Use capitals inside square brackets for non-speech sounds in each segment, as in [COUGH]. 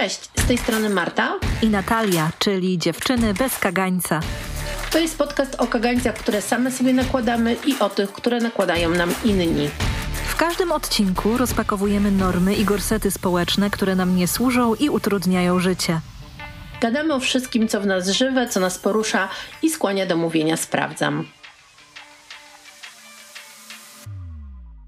Cześć, z tej strony Marta i Natalia, czyli dziewczyny bez kagańca. To jest podcast o kagańcach, które same sobie nakładamy i o tych, które nakładają nam inni. W każdym odcinku rozpakowujemy normy i gorsety społeczne, które nam nie służą i utrudniają życie. Gadamy o wszystkim, co w nas żywe, co nas porusza i skłania do mówienia sprawdzam.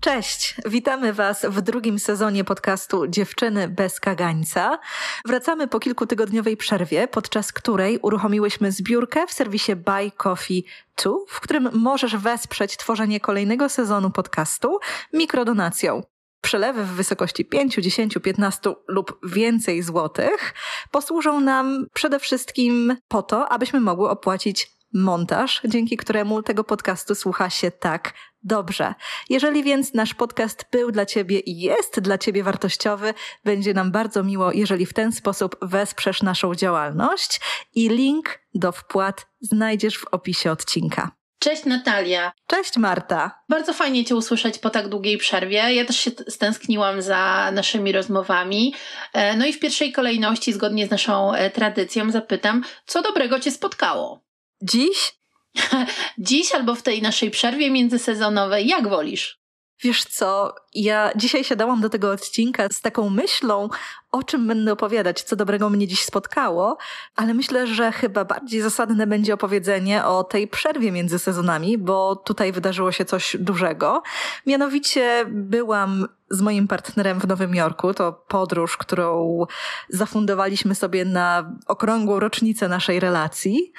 Cześć, witamy Was w drugim sezonie podcastu Dziewczyny bez kagańca. Wracamy po kilkutygodniowej przerwie, podczas której uruchomiłyśmy zbiórkę w serwisie Buy Coffee 2, w którym możesz wesprzeć tworzenie kolejnego sezonu podcastu mikrodonacją. Przelewy w wysokości 5, 10, 15 lub więcej złotych posłużą nam przede wszystkim po to, abyśmy mogły opłacić montaż, dzięki któremu tego podcastu słucha się tak dobrze. Jeżeli więc nasz podcast był dla Ciebie i jest dla Ciebie wartościowy, będzie nam bardzo miło, jeżeli w ten sposób wesprzesz naszą działalność i link do wpłat znajdziesz w opisie odcinka. Cześć Natalia. Cześć Marta. Bardzo fajnie Cię usłyszeć po tak długiej przerwie. Ja też się stęskniłam za naszymi rozmowami. E, no i w pierwszej kolejności, zgodnie z naszą e, tradycją, zapytam, co dobrego Cię spotkało? Dziś? [LAUGHS] Dziś albo w tej naszej przerwie międzysezonowej, jak wolisz? Wiesz co, ja dzisiaj siadałam do tego odcinka z taką myślą, o czym będę opowiadać, co dobrego mnie dziś spotkało, ale myślę, że chyba bardziej zasadne będzie opowiedzenie o tej przerwie między sezonami, bo tutaj wydarzyło się coś dużego. Mianowicie byłam z moim partnerem w Nowym Jorku. To podróż, którą zafundowaliśmy sobie na okrągłą rocznicę naszej relacji.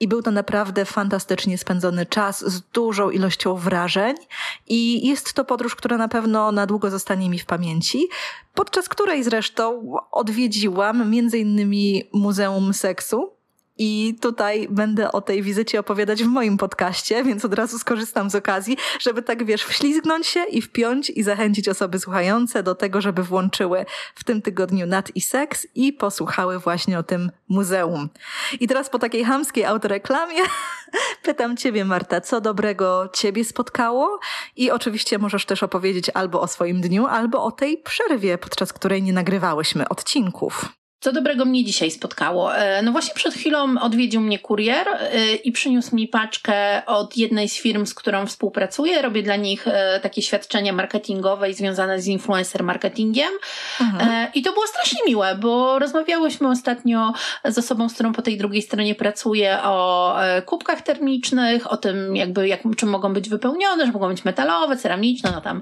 I był to naprawdę fantastycznie spędzony czas z dużą ilością wrażeń. I jest to podróż, która na pewno na długo zostanie mi w pamięci, podczas której zresztą odwiedziłam między innymi Muzeum Seksu i tutaj będę o tej wizycie opowiadać w moim podcaście, więc od razu skorzystam z okazji, żeby tak wiesz, wślizgnąć się i wpiąć i zachęcić osoby słuchające do tego, żeby włączyły w tym tygodniu Nat i Seks i posłuchały właśnie o tym muzeum. I teraz po takiej hamskiej autoreklamie [LAUGHS] pytam Ciebie, Marta, co dobrego Ciebie spotkało? I oczywiście możesz też opowiedzieć albo o swoim dniu, albo o tej przerwie, podczas której nie nagrywałyśmy odcinków. Co dobrego mnie dzisiaj spotkało? E, no właśnie przed chwilą odwiedził mnie kurier e, i przyniósł mi paczkę od jednej z firm, z którą współpracuję. Robię dla nich e, takie świadczenia marketingowe związane z influencer marketingiem. Mhm. I to było strasznie miłe, bo rozmawiałyśmy ostatnio z osobą, z którą po tej drugiej stronie pracuję o kubkach termicznych, o tym jakby jak, czym mogą być wypełnione, że mogą być metalowe, ceramiczne, no tam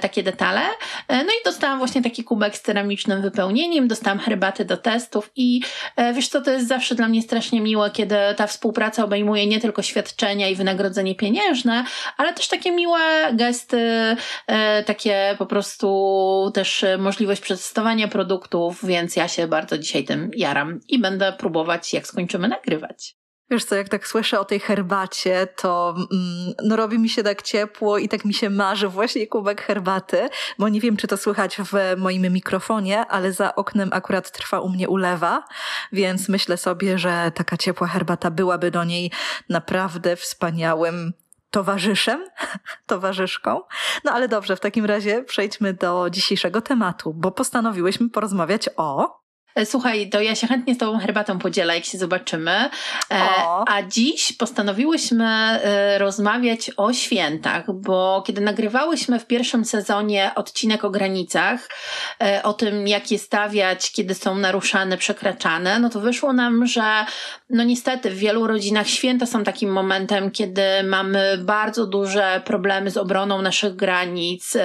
takie detale. No i dostałam właśnie taki kubek z ceramicznym wypełnieniem, dostałam herbaty do testów i e, wiesz co, to jest zawsze dla mnie strasznie miłe, kiedy ta współpraca obejmuje nie tylko świadczenia i wynagrodzenie pieniężne, ale też takie miłe gesty, e, takie po prostu też możliwość przedstawiania produktów, więc ja się bardzo dzisiaj tym jaram i będę próbować, jak skończymy nagrywać. Wiesz co, jak tak słyszę o tej herbacie, to mm, no robi mi się tak ciepło i tak mi się marzy właśnie kubek herbaty, bo nie wiem, czy to słychać w moim mikrofonie, ale za oknem akurat trwa u mnie ulewa, więc myślę sobie, że taka ciepła herbata byłaby do niej naprawdę wspaniałym towarzyszem, [LAUGHS] towarzyszką. No ale dobrze, w takim razie przejdźmy do dzisiejszego tematu, bo postanowiłyśmy porozmawiać o słuchaj, to ja się chętnie z Tobą herbatą podzielę, jak się zobaczymy. E, a dziś postanowiłyśmy e, rozmawiać o świętach, bo kiedy nagrywałyśmy w pierwszym sezonie odcinek o granicach, o tym, jak je stawiać, kiedy są naruszane, przekraczane, no to wyszło nam, że no niestety w wielu rodzinach święta są takim momentem, kiedy mamy bardzo duże problemy z obroną naszych granic,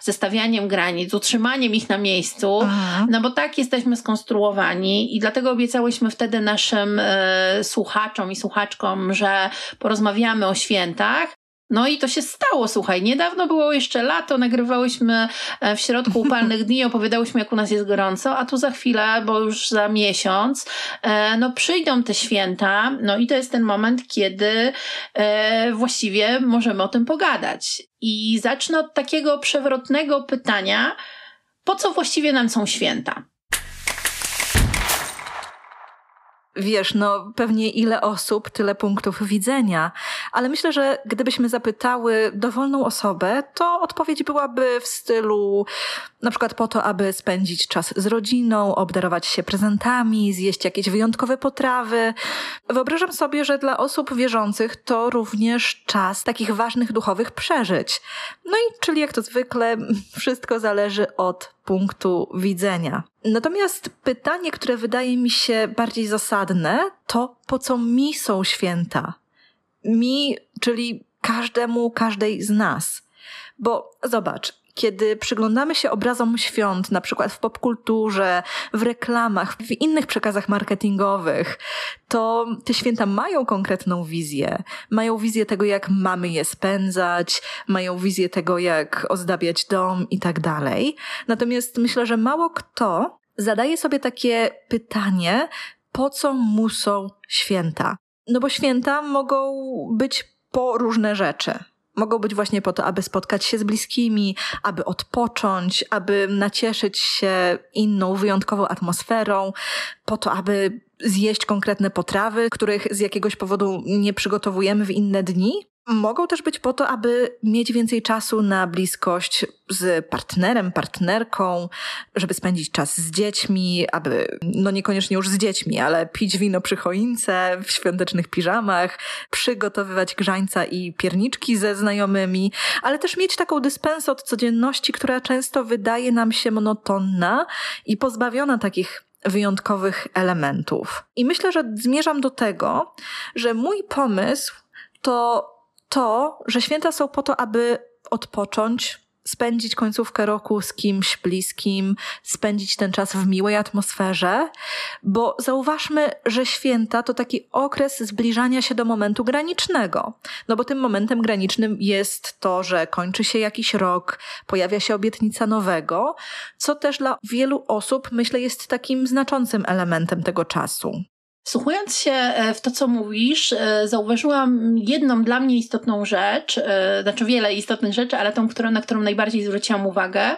ze stawianiem granic, utrzymaniem ich na miejscu, Aha. no bo tak jesteśmy skonstruowani i dlatego obiecałyśmy wtedy naszym e, słuchaczom i słuchaczkom, że porozmawiamy o świętach. No i to się stało, słuchaj. Niedawno było jeszcze lato, nagrywałyśmy e, w środku [LAUGHS] upalnych dni, opowiadałyśmy, jak u nas jest gorąco, a tu za chwilę, bo już za miesiąc, e, no przyjdą te święta, no i to jest ten moment, kiedy e, właściwie możemy o tym pogadać. I zacznę od takiego przewrotnego pytania, po co właściwie nam są święta? Wiesz, no pewnie ile osób, tyle punktów widzenia. Ale myślę, że gdybyśmy zapytały dowolną osobę, to odpowiedź byłaby w stylu na przykład po to, aby spędzić czas z rodziną, obdarować się prezentami, zjeść jakieś wyjątkowe potrawy. Wyobrażam sobie, że dla osób wierzących to również czas takich ważnych duchowych przeżyć. No i czyli jak to zwykle, wszystko zależy od punktu widzenia. Natomiast pytanie, które wydaje mi się bardziej zasadne, to po co mi są święta? Mi, czyli każdemu, każdej z nas. Bo zobacz, kiedy przyglądamy się obrazom świąt, na przykład w popkulturze, w reklamach, w innych przekazach marketingowych, to te święta mają konkretną wizję. Mają wizję tego, jak mamy je spędzać, mają wizję tego, jak ozdabiać dom i tak dalej. Natomiast myślę, że mało kto zadaje sobie takie pytanie, po co muszą święta? No bo święta mogą być po różne rzeczy. Mogą być właśnie po to, aby spotkać się z bliskimi, aby odpocząć, aby nacieszyć się inną, wyjątkową atmosferą, po to, aby zjeść konkretne potrawy, których z jakiegoś powodu nie przygotowujemy w inne dni. Mogą też być po to, aby mieć więcej czasu na bliskość z partnerem, partnerką, żeby spędzić czas z dziećmi, aby, no niekoniecznie już z dziećmi, ale pić wino przy choince, w świątecznych piżamach, przygotowywać grzańca i pierniczki ze znajomymi, ale też mieć taką dyspensę od codzienności, która często wydaje nam się monotonna i pozbawiona takich wyjątkowych elementów. I myślę, że zmierzam do tego, że mój pomysł to to, że święta są po to, aby odpocząć, spędzić końcówkę roku z kimś bliskim, spędzić ten czas w miłej atmosferze, bo zauważmy, że święta to taki okres zbliżania się do momentu granicznego. No bo tym momentem granicznym jest to, że kończy się jakiś rok, pojawia się obietnica nowego, co też dla wielu osób, myślę, jest takim znaczącym elementem tego czasu. Słuchając się e, w to, co mówisz, e, zauważyłam jedną dla mnie istotną rzecz, e, znaczy wiele istotnych rzeczy, ale tą, którą, na którą najbardziej zwróciłam uwagę,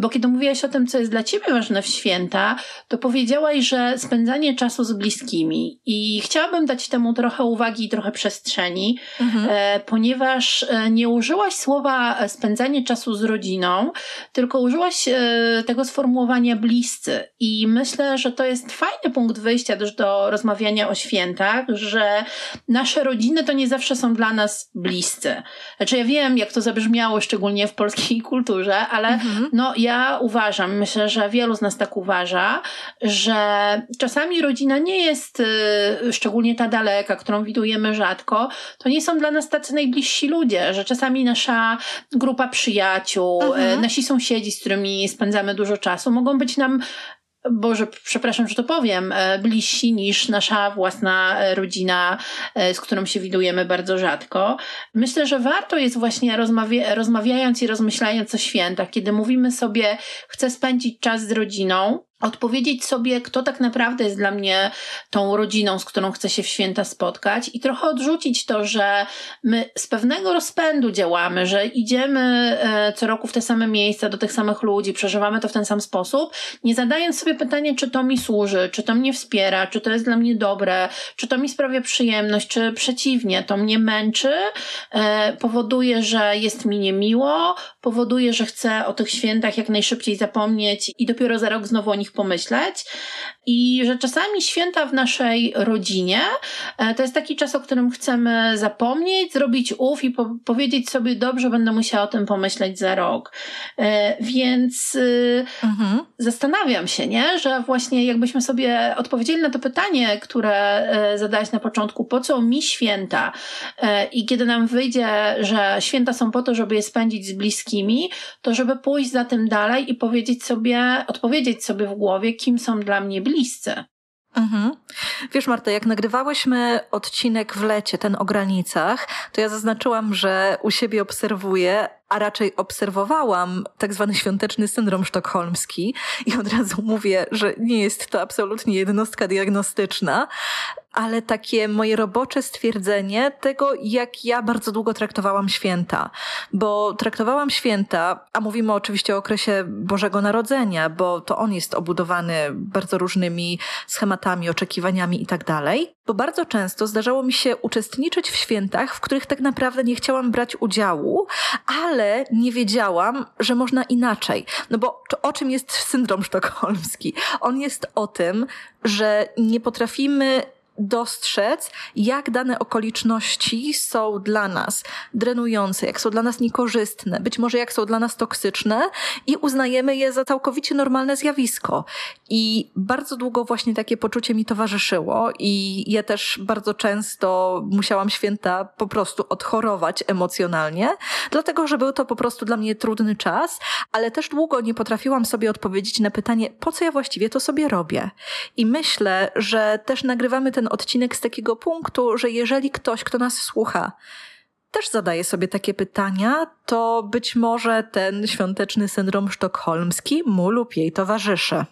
bo kiedy mówiłaś o tym, co jest dla ciebie ważne w święta, to powiedziałaś, że spędzanie czasu z bliskimi. I chciałabym dać temu trochę uwagi i trochę przestrzeni, mhm. ponieważ nie użyłaś słowa spędzanie czasu z rodziną, tylko użyłaś tego sformułowania bliscy. I myślę, że to jest fajny punkt wyjścia też do rozmawiania rozmawiania o świętach, że nasze rodziny to nie zawsze są dla nas bliscy. Znaczy ja wiem, jak to zabrzmiało, szczególnie w polskiej [LAUGHS] kulturze, ale mhm. no ja uważam, myślę, że wielu z nas tak uważa, że czasami rodzina nie jest, y, szczególnie ta daleka, którą widujemy rzadko, to nie są dla nas tacy najbliżsi ludzie, że czasami nasza grupa przyjaciół, y, mhm. nasi sąsiedzi, z którymi spędzamy dużo czasu, mogą być nam Boże, przepraszam, że to powiem, e, bliżsi niż nasza własna e, rodzina, e, z którą się widujemy bardzo rzadko. Myślę, że warto jest właśnie rozmawia rozmawiając i rozmyślając o świętach, kiedy mówimy sobie, chcę spędzić czas z rodziną, odpowiedzieć sobie, kto tak naprawdę jest dla mnie tą rodziną, z którą chcę się w święta spotkać i trochę odrzucić to, że my z pewnego rozpędu działamy, że idziemy e, co roku w te same miejsca, do tych samych ludzi, przeżywamy to w ten sam sposób, nie zadając sobie pytania, czy to mi służy, czy to mnie wspiera, czy to jest dla mnie dobre, czy to mi sprawia przyjemność, czy przeciwnie, to mnie męczy, e, powoduje, że jest mi niemiło, powoduje, że chcę o tych świętach jak najszybciej zapomnieć i dopiero za rok znowu o nich pomyśleć. I że czasami święta w naszej rodzinie e, to jest taki czas, o którym chcemy zapomnieć, zrobić ów i po powiedzieć sobie, dobrze, będę musiała o tym pomyśleć za rok. E, więc y, mhm. zastanawiam się, nie, że właśnie jakbyśmy sobie odpowiedzieli na to pytanie, które e, zadałaś na początku, po co mi święta? I kiedy nam wyjdzie, że święta są po to, żeby je spędzić z bliskimi, to żeby pójść za tym dalej i powiedzieć sobie, odpowiedzieć sobie w głowie, kim są dla mnie bliscy. Mhm. Wiesz, Marta, jak nagrywałyśmy odcinek w lecie, ten o granicach, to ja zaznaczyłam, że u siebie obserwuję, a raczej obserwowałam tak zwany świąteczny syndrom sztokholmski i od razu mówię, że nie jest to absolutnie jednostka diagnostyczna, ale takie moje robocze stwierdzenie tego, jak ja bardzo długo traktowałam święta. Bo traktowałam święta, a mówimy oczywiście o okresie Bożego Narodzenia, bo to on jest obudowany bardzo różnymi schematami, oczekiwaniami i tak. Bo bardzo często zdarzało mi się uczestniczyć w świętach, w których tak naprawdę nie chciałam brać udziału, ale nie wiedziałam, że można inaczej. No bo o czym jest syndrom sztokholmski? On jest o tym, że nie potrafimy dostrzec, jak dane okoliczności są dla nas drenujące, jak są dla nas niekorzystne, być może jak są dla nas toksyczne i uznajemy je za całkowicie normalne zjawisko. I bardzo długo właśnie takie poczucie mi towarzyszyło i ja też bardzo często musiałam święta po prostu odchorować emocjonalnie, dlatego że był to po prostu dla mnie trudny czas, ale też długo nie potrafiłam sobie odpowiedzieć na pytanie, po co ja właściwie to sobie robię. I myślę, że też nagrywamy ten odcinek z takiego punktu, że jeżeli ktoś, kto nas słucha, też zadaje sobie takie pytania, to być może ten świąteczny syndrom sztokholmski mu lub jej towarzyszy.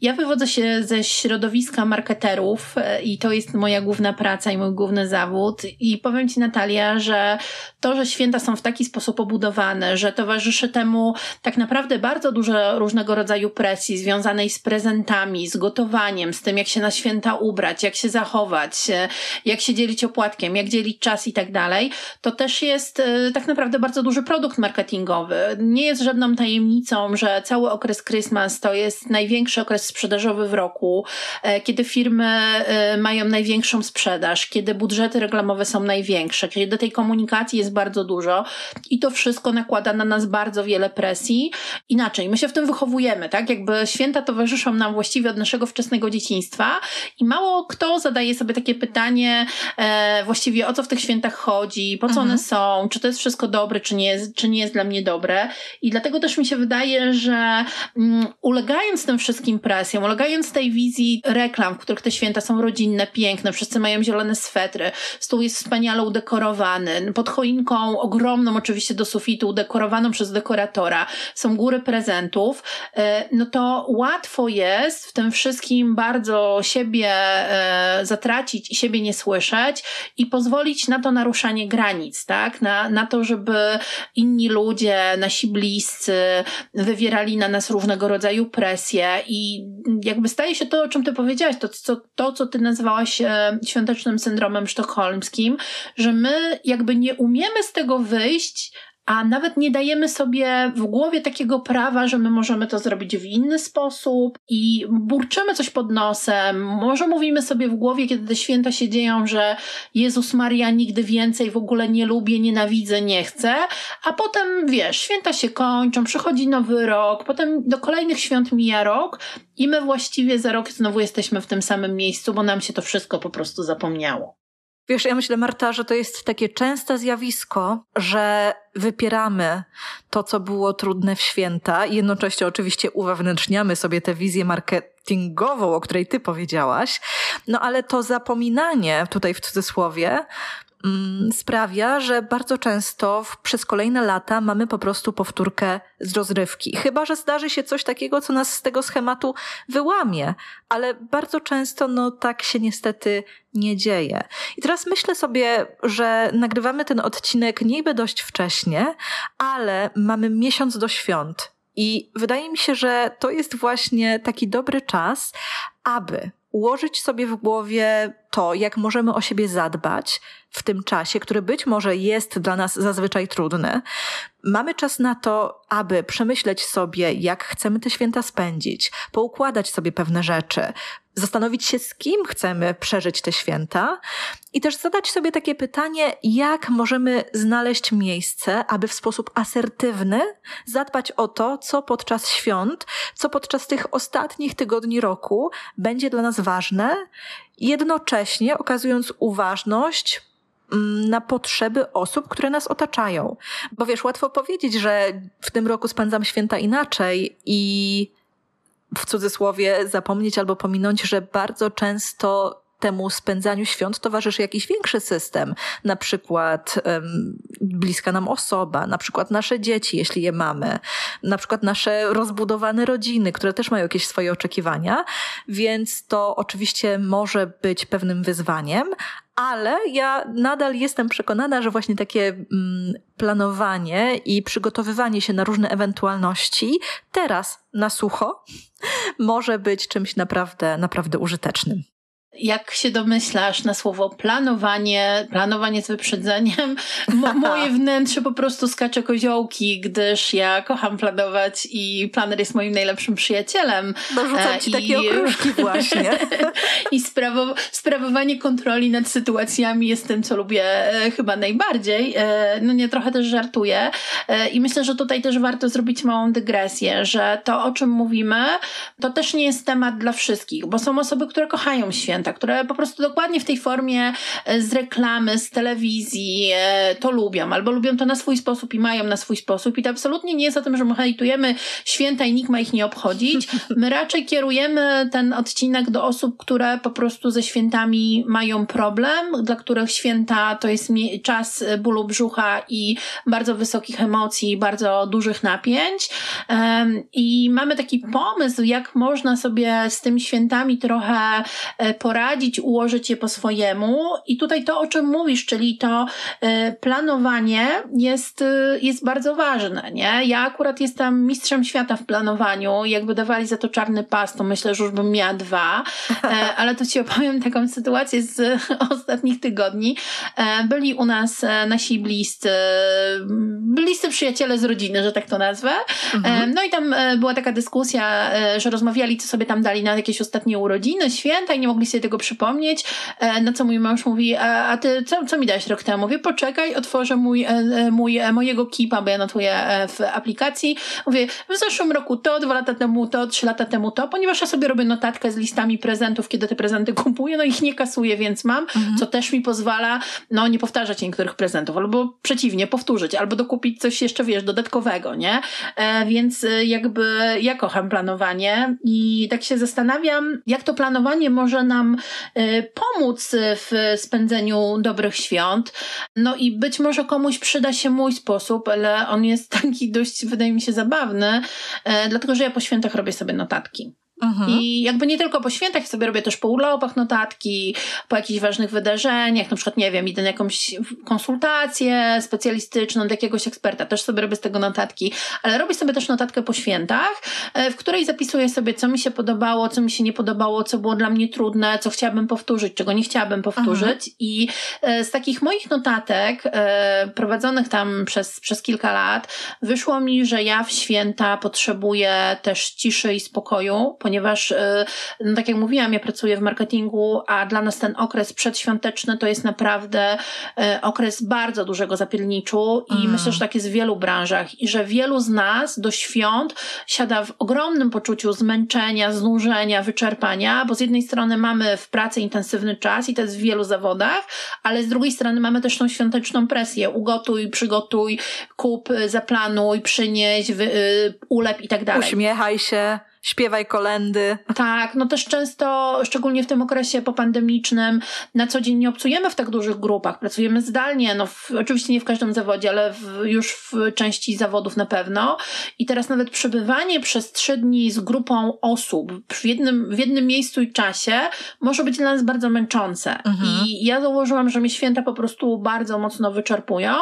Ja wywodzę się ze środowiska marketerów e, i to jest moja główna praca i mój główny zawód. I powiem Ci, Natalia, że to, że święta są w taki sposób obudowane, że towarzyszy temu tak naprawdę bardzo dużo różnego rodzaju presji związanej z prezentami, z gotowaniem, z tym, jak się na święta ubrać, jak się zachować, e, jak się dzielić opłatkiem, jak dzielić czas i tak dalej, to też jest e, tak naprawdę bardzo duży produkt marketingowy. Nie jest żadną tajemnicą, że cały okres Christmas to jest największy okres sprzedażowy w roku, e, kiedy firmy e, mają największą sprzedaż, kiedy budżety reklamowe są największe, kiedy tej komunikacji jest bardzo dużo i to wszystko nakłada na nas bardzo wiele presji. Inaczej, my się w tym wychowujemy, tak? Jakby święta towarzyszą nam właściwie od naszego wczesnego dzieciństwa i mało kto zadaje sobie takie pytanie e, właściwie o co w tych świętach chodzi, po co mhm. one są, czy to jest wszystko dobre, czy nie jest, czy nie jest dla mnie dobre. I dlatego też mi się wydaje, że mm, ulegając tym wszystkim presji, presją, ulegając tej wizji reklam, w których te święta są rodzinne, piękne, wszyscy mają zielone swetry, stół jest wspaniale udekorowany, pod choinką ogromną oczywiście do sufitu, udekorowaną przez dekoratora, są góry prezentów, e, no to łatwo jest w tym wszystkim bardzo siebie e, zatracić i siebie nie słyszeć i pozwolić na to naruszanie granic, tak? Na, na to, żeby inni ludzie, nasi bliscy wywierali na nas różnego rodzaju presje i jakby staje się to, o czym ty powiedziałaś, to, co, to, co ty nazywałaś e, świątecznym syndromem sztokholmskim, że my jakby nie umiemy z tego wyjść, a nawet nie dajemy sobie w głowie takiego prawa, że my możemy to zrobić w inny sposób i burczymy coś pod nosem. Może mówimy sobie w głowie, kiedy te święta się dzieją, że Jezus Maria nigdy więcej w ogóle nie lubię, nienawidzę, nie chcę, a potem wiesz, święta się kończą, przychodzi nowy rok, potem do kolejnych świąt mija rok i my właściwie za rok znowu jesteśmy w tym samym miejscu, bo nam się to wszystko po prostu zapomniało. Wiesz, ja myślę, Marta, że to jest takie częste zjawisko, że wypieramy to, co było trudne w święta i jednocześnie oczywiście uwewnętrzniamy sobie tę wizję marketingową, o której ty powiedziałaś. No ale to zapominanie, tutaj w cudzysłowie, sprawia, że bardzo często w, przez kolejne lata mamy po prostu powtórkę z rozrywki. Chyba, że zdarzy się coś takiego, co nas z tego schematu wyłamie, ale bardzo często no tak się niestety nie dzieje. I teraz myślę sobie, że nagrywamy ten odcinek niby dość wcześnie, ale mamy miesiąc do świąt. I wydaje mi się, że to jest właśnie taki dobry czas, aby ułożyć sobie w głowie to, jak możemy o siebie zadbać w tym czasie, który być może jest dla nas zazwyczaj trudny. Mamy czas na to, aby przemyśleć sobie, jak chcemy te święta spędzić, poukładać sobie pewne rzeczy, zastanowić się, z kim chcemy przeżyć te święta i też zadać sobie takie pytanie, jak możemy znaleźć miejsce, aby w sposób asertywny zadbać o to, co podczas świąt, co podczas tych ostatnich tygodni roku będzie dla nas ważne, jednocześnie okazując uważność, mm, na potrzeby osób, które nas otaczają. Bo wiesz, łatwo powiedzieć, że w tym roku spędzam święta inaczej i w cudzysłowie zapomnieć albo pominąć, że bardzo często temu spędzaniu świąt towarzyszy jakiś większy system, na przykład um, bliska nam osoba, na przykład nasze dzieci, jeśli je mamy, na przykład nasze rozbudowane rodziny, które też mają jakieś swoje oczekiwania, więc to oczywiście może być pewnym wyzwaniem, ale ja nadal jestem przekonana, że właśnie takie mm, planowanie i przygotowywanie się na różne ewentualności teraz na sucho [LAUGHS] może być czymś naprawdę, naprawdę użytecznym. Jak się domyślasz na słowo planowanie, planowanie z wyprzedzeniem, [LAUGHS] moje [LAUGHS] wnętrze po prostu skacze koziołki, gdyż ja kocham planować i planer jest moim najlepszym przyjacielem. Dorzucam ci I... takie okruszki [LAUGHS] właśnie. I sprawo sprawowanie kontroli nad sytuacjami jest tym, co lubię e, chyba najbardziej. E, no nie, trochę też żartuję. E, I myślę, że tutaj też warto zrobić małą dygresję, że to, o czym mówimy, to też nie jest temat dla wszystkich, bo są osoby, które kochają święta, które po prostu dokładnie w tej formie e, z reklamy, z telewizji e, to lubią, albo lubią to na swój sposób i mają na swój sposób. I to absolutnie nie jest o tym, że my hejtujemy święta i nikt ma ich nie obchodzić. My raczej kierujemy ten odcinek do osób, które po prostu ze świętami mają problem, dla których święta to jest czas bólu brzucha i bardzo wysokich emocji, bardzo dużych napięć. I mamy taki pomysł, jak można sobie z tymi świętami trochę e, poradzić poradzić, ułożyć je po swojemu. I tutaj to, o czym mówisz, czyli to y, planowanie jest, y, jest bardzo ważne, nie? Ja akurat jestem mistrzem świata w planowaniu. Jakby dawali za to czarny pas, to myślę, że już bym miała dwa. E, [LAUGHS] ale to ci opowiem taką sytuację z [LAUGHS] ostatnich tygodni. E, byli u nas e, nasi bliscy, bliscy przyjaciele z rodziny, że tak to nazwę. Mhm. No i tam była taka dyskusja, że rozmawiali, co sobie tam dali na jakieś ostatnie urodziny, święta i nie mogli sobie tego przypomnieć, e, na co mój mąż mówi, a, a ty co, co mi dałeś rok temu? Mówię, poczekaj, otworzę mój, e, e, mój, mojego kipa, bo ja notuję w aplikacji. Mówię, w zeszłym roku to, dwa lata temu to, trzy lata temu to, ponieważ ja sobie robię notatkę z listami prezentów, kiedy te prezenty kupuję, no ich nie kasuję, więc mam, mhm. co też mi pozwala, no nie powtarzać niektórych prezentów, albo przeciwnie, powtórzyć, albo dokupić coś jeszcze, wiesz, dodatkowego, nie? E, więc jakby ja kocham planowanie i tak się zastanawiam, jak to planowanie może nam Y, pomóc w spędzeniu dobrych świąt. No i być może komuś przyda się mój sposób, ale on jest [LAUGHS] taki dość, wydaje mi się, zabawny, y, dlatego że ja po świętach robię sobie notatki. Mhm. I jakby nie tylko po świętach, sobie robię też po urlopach notatki, po jakichś ważnych wydarzeniach, na przykład, nie wiem, idę na jakąś konsultację specjalistyczną do jakiegoś eksperta, też sobie robię z tego notatki, ale robię sobie też notatkę po świętach, e, w której zapisuję sobie, co mi się podobało, co mi się nie podobało, co było dla mnie trudne, co chciałabym powtórzyć, czego nie chciałabym powtórzyć. Mhm. I e, z takich moich notatek, e, prowadzonych tam przez, przez kilka lat, wyszło mi, że ja w święta potrzebuję też ciszy i spokoju, ponieważ, e, no tak jak mówiłam, ja pracuję w marketingu, a dla nas ten okres przedświąteczny to jest naprawdę e, okres bardzo dużego zapierniczu i mm. myślę, że tak jest w wielu branżach i że wielu z nas do świąt siada w ogromnym poczuciu zmęczenia, znużenia, wyczerpania, bo z jednej strony mamy w pracy intensywny czas i to jest w wielu zawodach, ale z drugiej strony mamy też tą świąteczną presję. Ugotuj, przygotuj, kup, zaplanuj, przynieś, wy, y, ulep i tak dalej. Uśmiechaj się śpiewaj kolendy. Tak, no też często, szczególnie w tym okresie popandemicznym, na co dzień nie obcujemy w tak dużych grupach, pracujemy zdalnie, no w, oczywiście nie w każdym zawodzie, ale w, już w części zawodów na pewno. I teraz nawet przebywanie przez trzy dni z grupą osób w jednym, w jednym miejscu i czasie może być dla nas bardzo męczące. Mhm. I ja założyłam, że mnie święta po prostu bardzo mocno wyczerpują,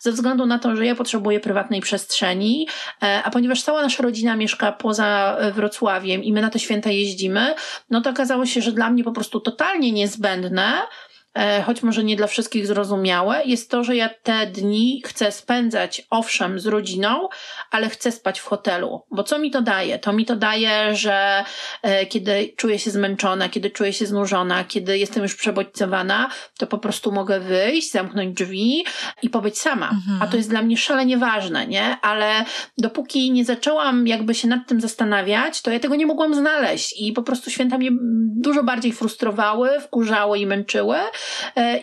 ze względu na to, że ja potrzebuję prywatnej przestrzeni, e, a ponieważ cała nasza rodzina mieszka poza Wrocławiem i my na te święta jeździmy, no to okazało się, że dla mnie po prostu totalnie niezbędne choć może nie dla wszystkich zrozumiałe, jest to, że ja te dni chcę spędzać owszem z rodziną, ale chcę spać w hotelu. Bo co mi to daje? To mi to daje, że e, kiedy czuję się zmęczona, kiedy czuję się znużona, kiedy jestem już przebodźcowana, to po prostu mogę wyjść, zamknąć drzwi i pobyć sama. Mhm. A to jest dla mnie szalenie ważne, nie? Ale dopóki nie zaczęłam jakby się nad tym zastanawiać, to ja tego nie mogłam znaleźć i po prostu święta mnie dużo bardziej frustrowały, wkurzały i męczyły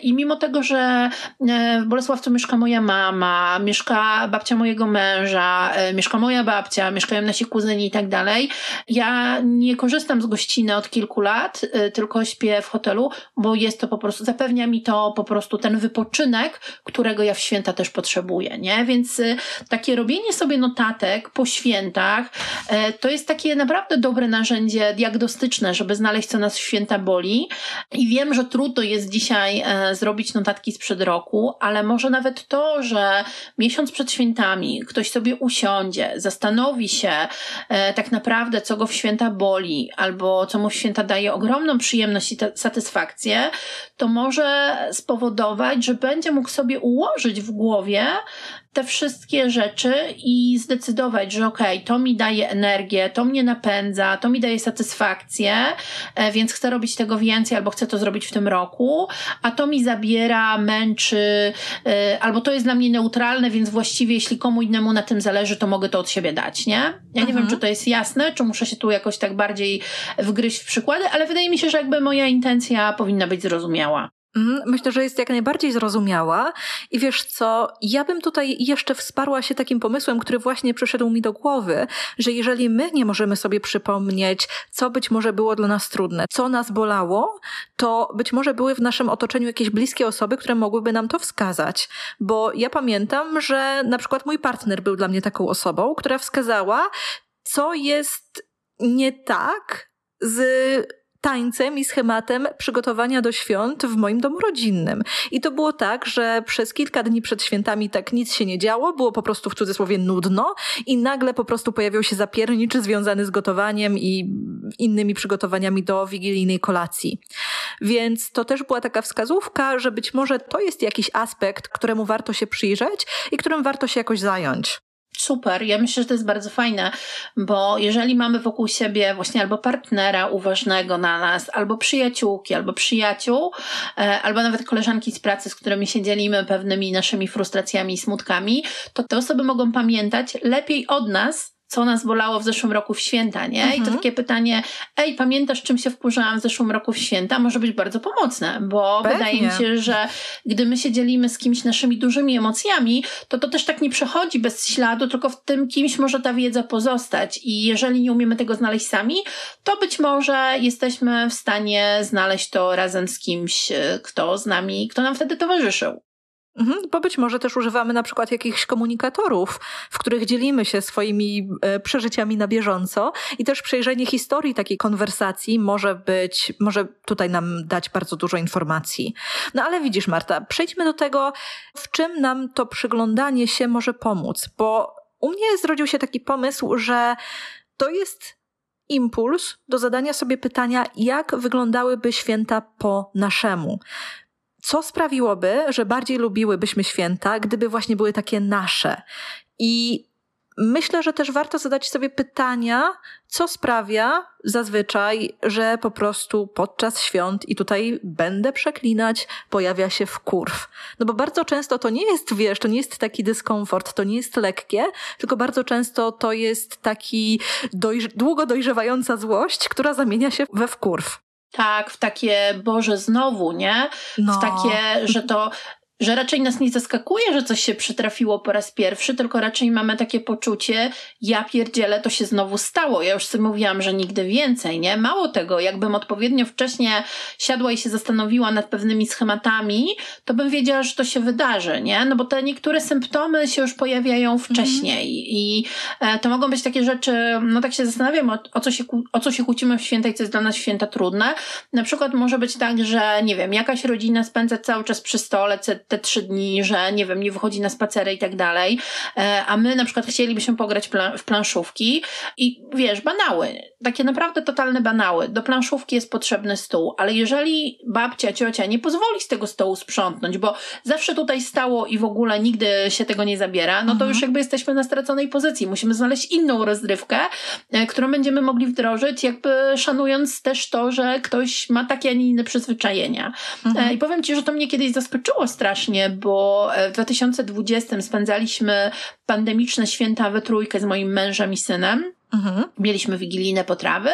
i mimo tego, że w Bolesławcu mieszka moja mama, mieszka babcia mojego męża, mieszka moja babcia, mieszkają nasi kuzyni i tak dalej, ja nie korzystam z gościny od kilku lat, tylko śpię w hotelu, bo jest to po prostu, zapewnia mi to po prostu ten wypoczynek, którego ja w święta też potrzebuję, nie? Więc takie robienie sobie notatek po świętach, to jest takie naprawdę dobre narzędzie diagnostyczne, żeby znaleźć, co nas w święta boli. I wiem, że trudno jest dzisiaj e, zrobić notatki sprzed roku, ale może nawet to, że miesiąc przed świętami ktoś sobie usiądzie, zastanowi się e, tak naprawdę, co go w święta boli, albo co mu w święta daje ogromną przyjemność i satysfakcję, to może spowodować, że będzie mógł sobie ułożyć w głowie te wszystkie rzeczy i zdecydować, że okej, okay, to mi daje energię, to mnie napędza, to mi daje satysfakcję, e, więc chcę robić tego więcej albo chcę to zrobić w tym roku, a to mi zabiera, męczy, e, albo to jest dla mnie neutralne, więc właściwie jeśli komu innemu na tym zależy, to mogę to od siebie dać, nie? Ja nie mhm. wiem, czy to jest jasne, czy muszę się tu jakoś tak bardziej wgryźć w przykłady, ale wydaje mi się, że jakby moja intencja powinna być zrozumiała. Mhm, myślę, że jest jak najbardziej zrozumiała i wiesz co, ja bym tutaj jeszcze wsparła się takim pomysłem, który właśnie przyszedł mi do głowy, że jeżeli my nie możemy sobie przypomnieć, co być może było dla nas trudne, co nas bolało, to być może były w naszym otoczeniu jakieś bliskie osoby, które mogłyby nam to wskazać. Bo ja pamiętam, że na przykład mój partner był dla mnie taką osobą, która wskazała, co jest nie tak z tańcem i schematem przygotowania do świąt w moim domu rodzinnym. I to było tak, że przez kilka dni przed świętami tak nic się nie działo, było po prostu w cudzysłowie nudno i nagle po prostu pojawił się zapiernicz związany z gotowaniem i innymi przygotowaniami do wigilijnej kolacji. Więc to też była taka wskazówka, że być może to jest jakiś aspekt, któremu warto się przyjrzeć i którym warto się jakoś zająć. Super, ja myślę, że to jest bardzo fajne, bo jeżeli mamy wokół siebie właśnie albo partnera uważnego na nas, albo przyjaciółki, albo przyjaciół, e, albo nawet koleżanki z pracy, z którymi się dzielimy pewnymi naszymi frustracjami i smutkami, to te osoby mogą pamiętać lepiej od nas, co nas bolało w zeszłym roku w święta, nie? Mhm. I to mhm. takie pytanie, ej, pamiętasz, czym się wkurzałam w zeszłym roku w święta? Może być bardzo pomocne, bo Pewnie. wydaje mi się, że gdy my się dzielimy z kimś naszymi dużymi emocjami, to to też tak nie przechodzi bez śladu, tylko w tym kimś może ta wiedza pozostać. I jeżeli nie umiemy tego znaleźć sami, to być może jesteśmy w stanie znaleźć to razem z kimś, e, kto z nami, kto nam wtedy towarzyszył. Mhm, bo być może też używamy na przykład jakichś komunikatorów, w których dzielimy się swoimi e, przeżyciami na bieżąco i też przejrzenie historii takiej konwersacji może być, może tutaj nam dać bardzo dużo informacji. No ale widzisz Marta, przejdźmy do tego, w czym nam to przyglądanie się może pomóc, bo u mnie zrodził się taki pomysł, że to jest impuls do zadania sobie pytania, jak wyglądałyby święta po naszemu co sprawiłoby, że bardziej lubiłybyśmy święta, gdyby właśnie były takie nasze. I myślę, że też warto zadać sobie pytania, co sprawia zazwyczaj, że po prostu podczas świąt, i tutaj będę przeklinać, pojawia się wkurw. No bo bardzo często to nie jest, wiesz, to nie jest taki dyskomfort, to nie jest lekkie, tylko bardzo często to jest taki dojrz długo dojrzewająca złość, która zamienia się we wkurw. Tak, w takie, Boże, znowu, nie? No. W takie, że to że raczej nas nie zaskakuje, że coś się przytrafiło po raz pierwszy, tylko raczej mamy takie poczucie, ja pierdzielę, to się znowu stało. Ja już sobie mówiłam, że nigdy więcej, nie? Mało tego, jakbym odpowiednio wcześnie siadła i się zastanowiła nad pewnymi schematami, to bym wiedziała, że to się wydarzy, nie? No bo te niektóre symptomy się już pojawiają wcześniej mm. i e, to mogą być takie rzeczy, no tak się zastanawiam, o, o, co się, o co się kłócimy w święta i co jest dla nas święta trudne. Na przykład może być tak, że nie wiem, jakaś rodzina spędza cały czas przy stole, te trzy dni, że nie wiem, nie wychodzi na spacery i tak dalej, e, a my na przykład chcielibyśmy pograć w planszówki i wiesz, banały, takie naprawdę totalne banały. Do planszówki jest potrzebny stół, ale jeżeli babcia, ciocia nie pozwoli z tego stołu sprzątnąć, bo zawsze tutaj stało i w ogóle nigdy się tego nie zabiera, no to mhm. już jakby jesteśmy na straconej pozycji. Musimy znaleźć inną rozrywkę, e, którą będziemy mogli wdrożyć, jakby szanując też to, że ktoś ma takie, a nie inne przyzwyczajenia. Mhm. E, I powiem Ci, że to mnie kiedyś zaskoczyło strasznie, strasznie, bo w 2020 spędzaliśmy pandemiczne święta we trójkę z moim mężem i synem. Mhm. Mieliśmy wigilijne potrawy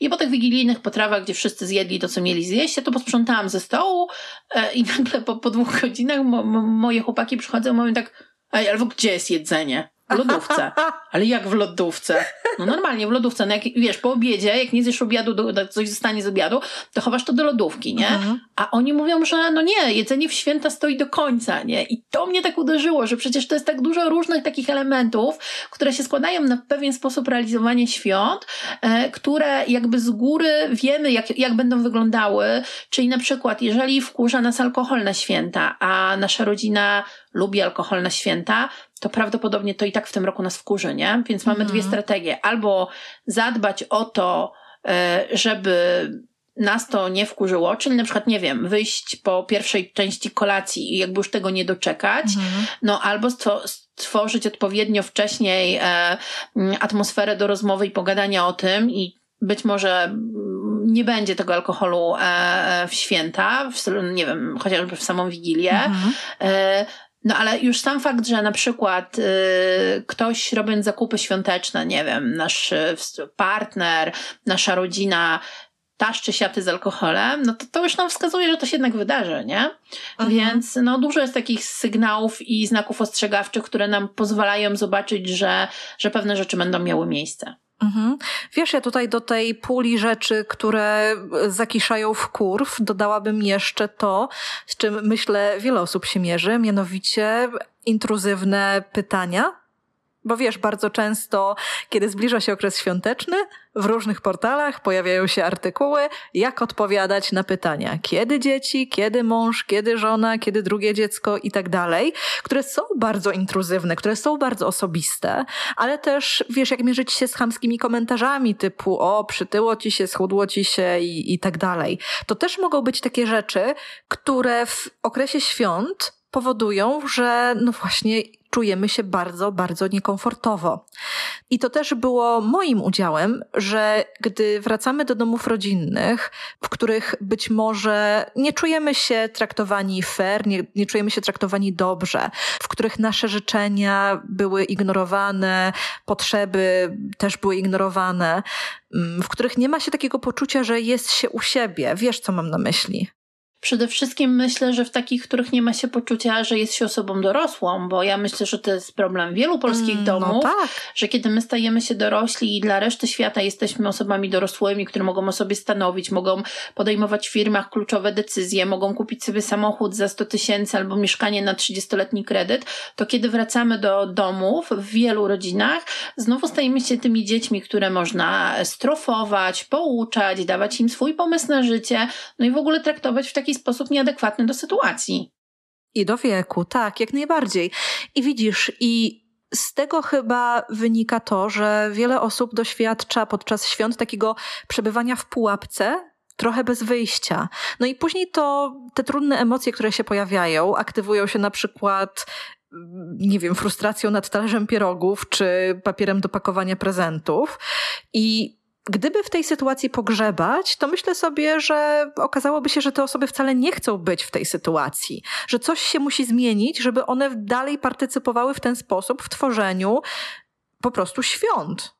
i po tych wigilijnych potrawach, gdzie wszyscy zjedli to, co mieli zjeść, ja to posprzątałam ze stołu e, i nagle po, po dwóch godzinach mo, mo, moje chłopaki przychodzą i mówią tak, albo gdzie jest jedzenie? W lodówce. Ale jak w lodówce? No normalnie w lodówce. No jak, wiesz, po obiedzie, jak nie zjesz obiadu, do, coś zostanie z obiadu, to chowasz to do lodówki, nie? Mhm. A oni mówią, że no nie, jedzenie w święta stoi do końca, nie? I to mnie tak uderzyło, że przecież to jest tak dużo różnych takich elementów, które się składają na pewien sposób realizowanie świąt, e, które jakby z góry wiemy, jak, jak będą wyglądały. Czyli na przykład, jeżeli wkurza nas alkohol na święta, a nasza rodzina lubi alkohol na święta, to prawdopodobnie to i tak w tym roku nas wkurzy, nie? Więc mamy mhm. dwie strategie. Albo zadbać o to, e, żeby nas to nie wkurzyło, czyli na przykład, nie wiem, wyjść po pierwszej części kolacji i jakby już tego nie doczekać, mhm. no albo stworzyć odpowiednio wcześniej e, atmosferę do rozmowy i pogadania o tym i być może nie będzie tego alkoholu e, w święta, w, nie wiem, chociażby w samą Wigilię, mhm. No ale już sam fakt, że na przykład y, ktoś robiąc zakupy świąteczne, nie wiem, nasz y, partner, nasza rodzina taszczy siaty z alkoholem, no to, to już nam wskazuje, że to się jednak wydarzy, nie? Mhm. Więc no, dużo jest takich sygnałów i znaków ostrzegawczych, które nam pozwalają zobaczyć, że, że pewne rzeczy będą miały miejsce. Mhm. Wiesz, ja tutaj do tej puli rzeczy, które zakiszają w kurw, dodałabym jeszcze to, z czym myślę wiele osób się mierzy, mianowicie intruzywne pytania, bo wiesz, bardzo często, kiedy zbliża się okres świąteczny, w różnych portalach pojawiają się artykuły, jak odpowiadać na pytania, kiedy dzieci, kiedy mąż, kiedy żona, kiedy drugie dziecko i tak dalej, które są bardzo intruzywne, które są bardzo osobiste, ale też, wiesz, jak mierzyć się z chamskimi komentarzami typu, o, przytyło ci się, schudło ci się i, i tak dalej. To też mogą być takie rzeczy, które w okresie świąt powodują, że no właśnie czujemy się bardzo, bardzo niekomfortowo. I to też było moim udziałem, że gdy wracamy do domów rodzinnych, w których być może nie czujemy się traktowani fair, nie, nie czujemy się traktowani dobrze, w których nasze życzenia były ignorowane, potrzeby też były ignorowane, mm, w których nie ma się takiego poczucia, że jest się u siebie. Wiesz, co mam na myśli? Przede wszystkim myślę, że w takich, w których nie ma się poczucia, że jest się osobą dorosłą, bo ja myślę, że to jest problem wielu polskich mm, no domów, no tak. że kiedy my stajemy się dorośli i dla reszty świata jesteśmy osobami dorosłymi, które mogą o sobie stanowić, mogą podejmować w firmach kluczowe decyzje, mogą kupić sobie samochód za 100 tysięcy albo mieszkanie na 30-letni kredyt, to kiedy wracamy do domów w wielu rodzinach, znowu stajemy się tymi dziećmi, które można strofować, pouczać, dawać im swój pomysł na życie, no i w ogóle traktować w taki sposób nieadekwatny do sytuacji. I do wieku, tak, jak najbardziej. I widzisz, i z tego chyba wynika to, że wiele osób doświadcza podczas świąt takiego przebywania w pułapce, trochę bez wyjścia. No i później to te trudne emocje, które się pojawiają, aktywują się na przykład nie wiem, frustracją nad talerzem pierogów czy papierem do pakowania prezentów. I Gdyby w tej sytuacji pogrzebać, to myślę sobie, że okazałoby się, że te osoby wcale nie chcą być w tej sytuacji, że coś się musi zmienić, żeby one dalej partycypowały w ten sposób w tworzeniu po prostu świąt.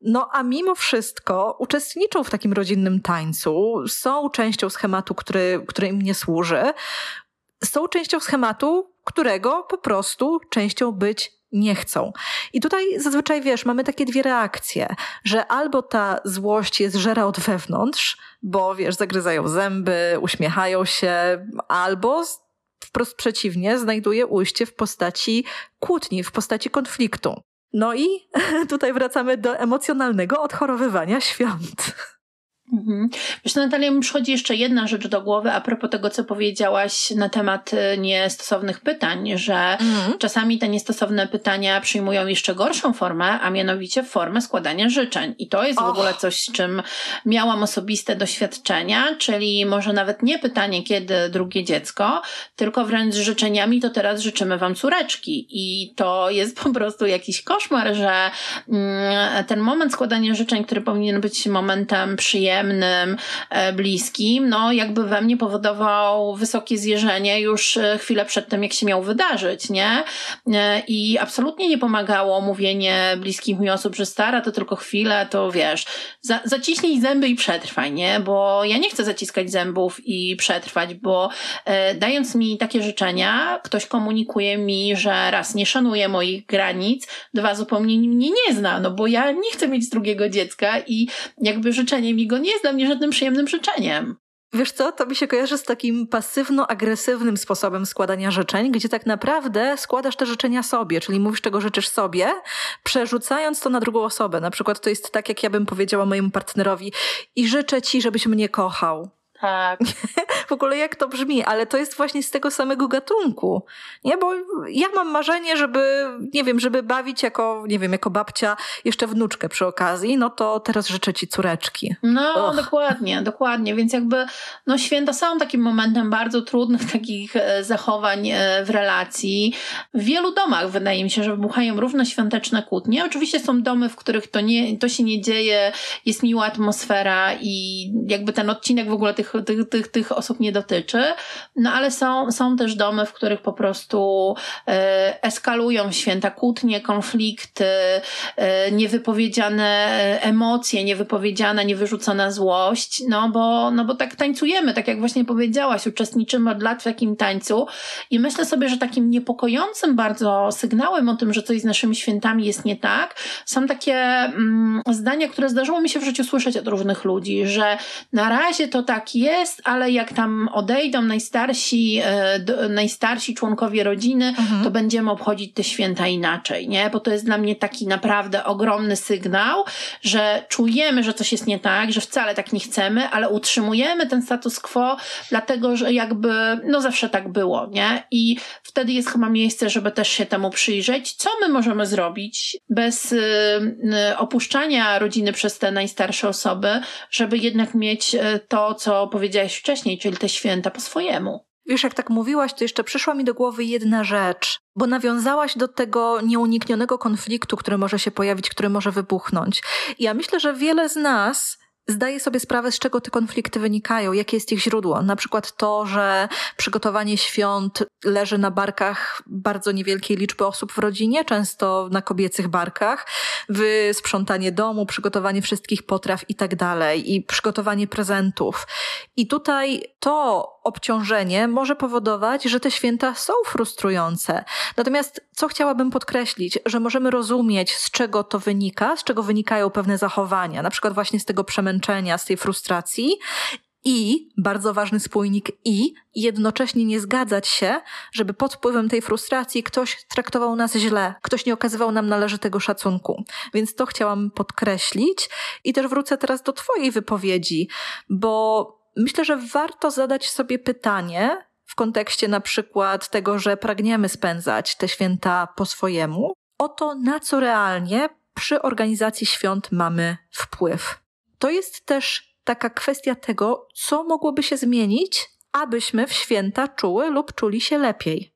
No a mimo wszystko uczestniczą w takim rodzinnym tańcu, są częścią schematu, który, który im nie służy, są częścią schematu, którego po prostu częścią być nie chcą. I tutaj zazwyczaj wiesz, mamy takie dwie reakcje, że albo ta złość jest żera od wewnątrz, bo wiesz, zagryzają zęby, uśmiechają się, albo wprost przeciwnie, znajduje ujście w postaci kłótni, w postaci konfliktu. No i [LAUGHS] tutaj wracamy do emocjonalnego odchorowywania świąt. Mhm. Wiesz, Natalia, mi przychodzi jeszcze jedna rzecz do głowy a propos tego, co powiedziałaś na temat y, niestosownych pytań, że mhm. czasami te niestosowne pytania przyjmują jeszcze gorszą formę, a mianowicie formę składania życzeń. I to jest w ogóle coś, z czym miałam osobiste doświadczenia, czyli może nawet nie pytanie, kiedy drugie dziecko, tylko wręcz z życzeniami, to teraz życzymy wam córeczki. I to jest po prostu jakiś koszmar, że mm, ten moment składania życzeń, który powinien być momentem przyjemnym, przyjemnym, e, bliskim, no jakby we mnie powodował wysokie zjeżenie już e, chwilę przed tym, jak się miał wydarzyć, nie? I absolutnie nie pomagało mówienie bliskich mi osób, że stara to tylko chwilę, to wiesz, za, zaciśnij zęby i przetrwaj, nie? Bo ja nie chcę zaciskać zębów i przetrwać, bo e, dając mi takie życzenia, ktoś komunikuje mi, że raz nie szanuje moich granic, dwa zupełnie mnie nie zna, no bo ja nie chcę mieć drugiego dziecka i jakby życzenie mi go nie jest dla mnie żadnym przyjemnym życzeniem. Wiesz co, to mi się kojarzy z takim pasywno-agresywnym sposobem składania życzeń, gdzie tak naprawdę składasz te życzenia sobie, czyli mówisz, czego życzysz sobie, przerzucając to na drugą osobę. Na przykład to jest tak, jak ja bym powiedziała mojemu partnerowi i życzę ci, żebyś mnie kochał. Tak. [LAUGHS] w ogóle jak to brzmi, ale to jest właśnie z tego samego gatunku. Nie, bo ja mam marzenie, żeby, nie wiem, żeby bawić jako, nie wiem, jako babcia jeszcze wnuczkę przy okazji, no to teraz życzę ci córeczki. No, Och. dokładnie, dokładnie. Więc jakby, no święta są takim momentem bardzo trudnych takich e, zachowań e, w relacji. W wielu domach wydaje mi się, że wybuchają równo świąteczne kłótnie. Oczywiście są domy, w których to, nie, to się nie dzieje, jest miła atmosfera i jakby ten odcinek w ogóle tych tych, tych, tych, osób nie dotyczy, no ale są, są też domy, w których po prostu e, eskalują święta kłótnie, konflikty, e, niewypowiedziane emocje, niewypowiedziana, niewyrzucona złość, no bo, no bo tak tańcujemy, tak jak właśnie powiedziałaś, uczestniczymy od lat w takim tańcu. I myślę sobie, że takim niepokojącym bardzo sygnałem o tym, że coś z naszymi świętami jest nie tak, są takie mm, zdania, które zdarzyło mi się w życiu słyszeć od różnych ludzi, że na razie to taki jest, ale jak tam odejdą najstarsi, e, najstarsi członkowie rodziny, mhm. to będziemy obchodzić te święta inaczej, nie? Bo to jest dla mnie taki naprawdę ogromny sygnał, że czujemy, że coś jest nie tak, że wcale tak nie chcemy, ale utrzymujemy ten status quo, dlatego że jakby, no zawsze tak było, nie? I wtedy jest chyba miejsce, żeby też się temu przyjrzeć. Co my możemy zrobić bez y, y, opuszczania rodziny przez te najstarsze osoby, żeby jednak mieć y, to, co powiedziałaś wcześniej, czyli te święta po swojemu. Wiesz, jak tak mówiłaś, to jeszcze przyszła mi do głowy jedna rzecz, bo nawiązałaś do tego nieuniknionego konfliktu, który może się pojawić, który może wybuchnąć. Ja myślę, że wiele z nas zdaje sobie sprawę, z czego te konflikty wynikają, jakie jest ich źródło. Na przykład to, że przygotowanie świąt leży na barkach bardzo niewielkiej liczby osób w rodzinie, często na kobiecych barkach, sprzątanie domu, przygotowanie wszystkich potraw i tak dalej, i przygotowanie prezentów. I tutaj to obciążenie może powodować, że te święta są frustrujące. Natomiast co chciałabym podkreślić, że możemy rozumieć, z czego to wynika, z czego wynikają pewne zachowania, na przykład właśnie z tego przemęczenia, z tej frustracji i bardzo ważny spójnik i jednocześnie nie zgadzać się, żeby pod wpływem tej frustracji ktoś traktował nas źle, ktoś nie okazywał nam należytego szacunku. Więc to chciałam podkreślić i też wrócę teraz do Twojej wypowiedzi, bo myślę, że warto zadać sobie pytanie w kontekście na przykład tego, że pragniemy spędzać te święta po swojemu, o to, na co realnie przy organizacji świąt mamy wpływ. To jest też taka kwestia tego, co mogłoby się zmienić, abyśmy w święta czuły lub czuli się lepiej.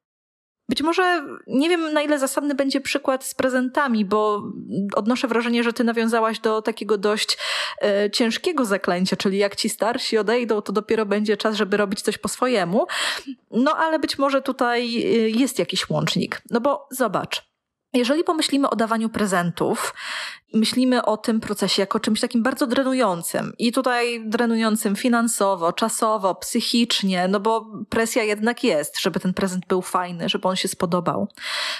Być może nie wiem, na ile zasadny będzie przykład z prezentami, bo odnoszę wrażenie, że ty nawiązałaś do takiego dość e, ciężkiego zaklęcia, czyli jak ci starsi odejdą, to dopiero będzie czas, żeby robić coś po swojemu. No ale być może tutaj e, jest jakiś łącznik. No bo zobacz. Jeżeli pomyślimy o dawaniu prezentów, myślimy o tym procesie jako czymś takim bardzo drenującym i tutaj drenującym finansowo, czasowo, psychicznie, no bo presja jednak jest, żeby ten prezent był fajny, żeby on się spodobał,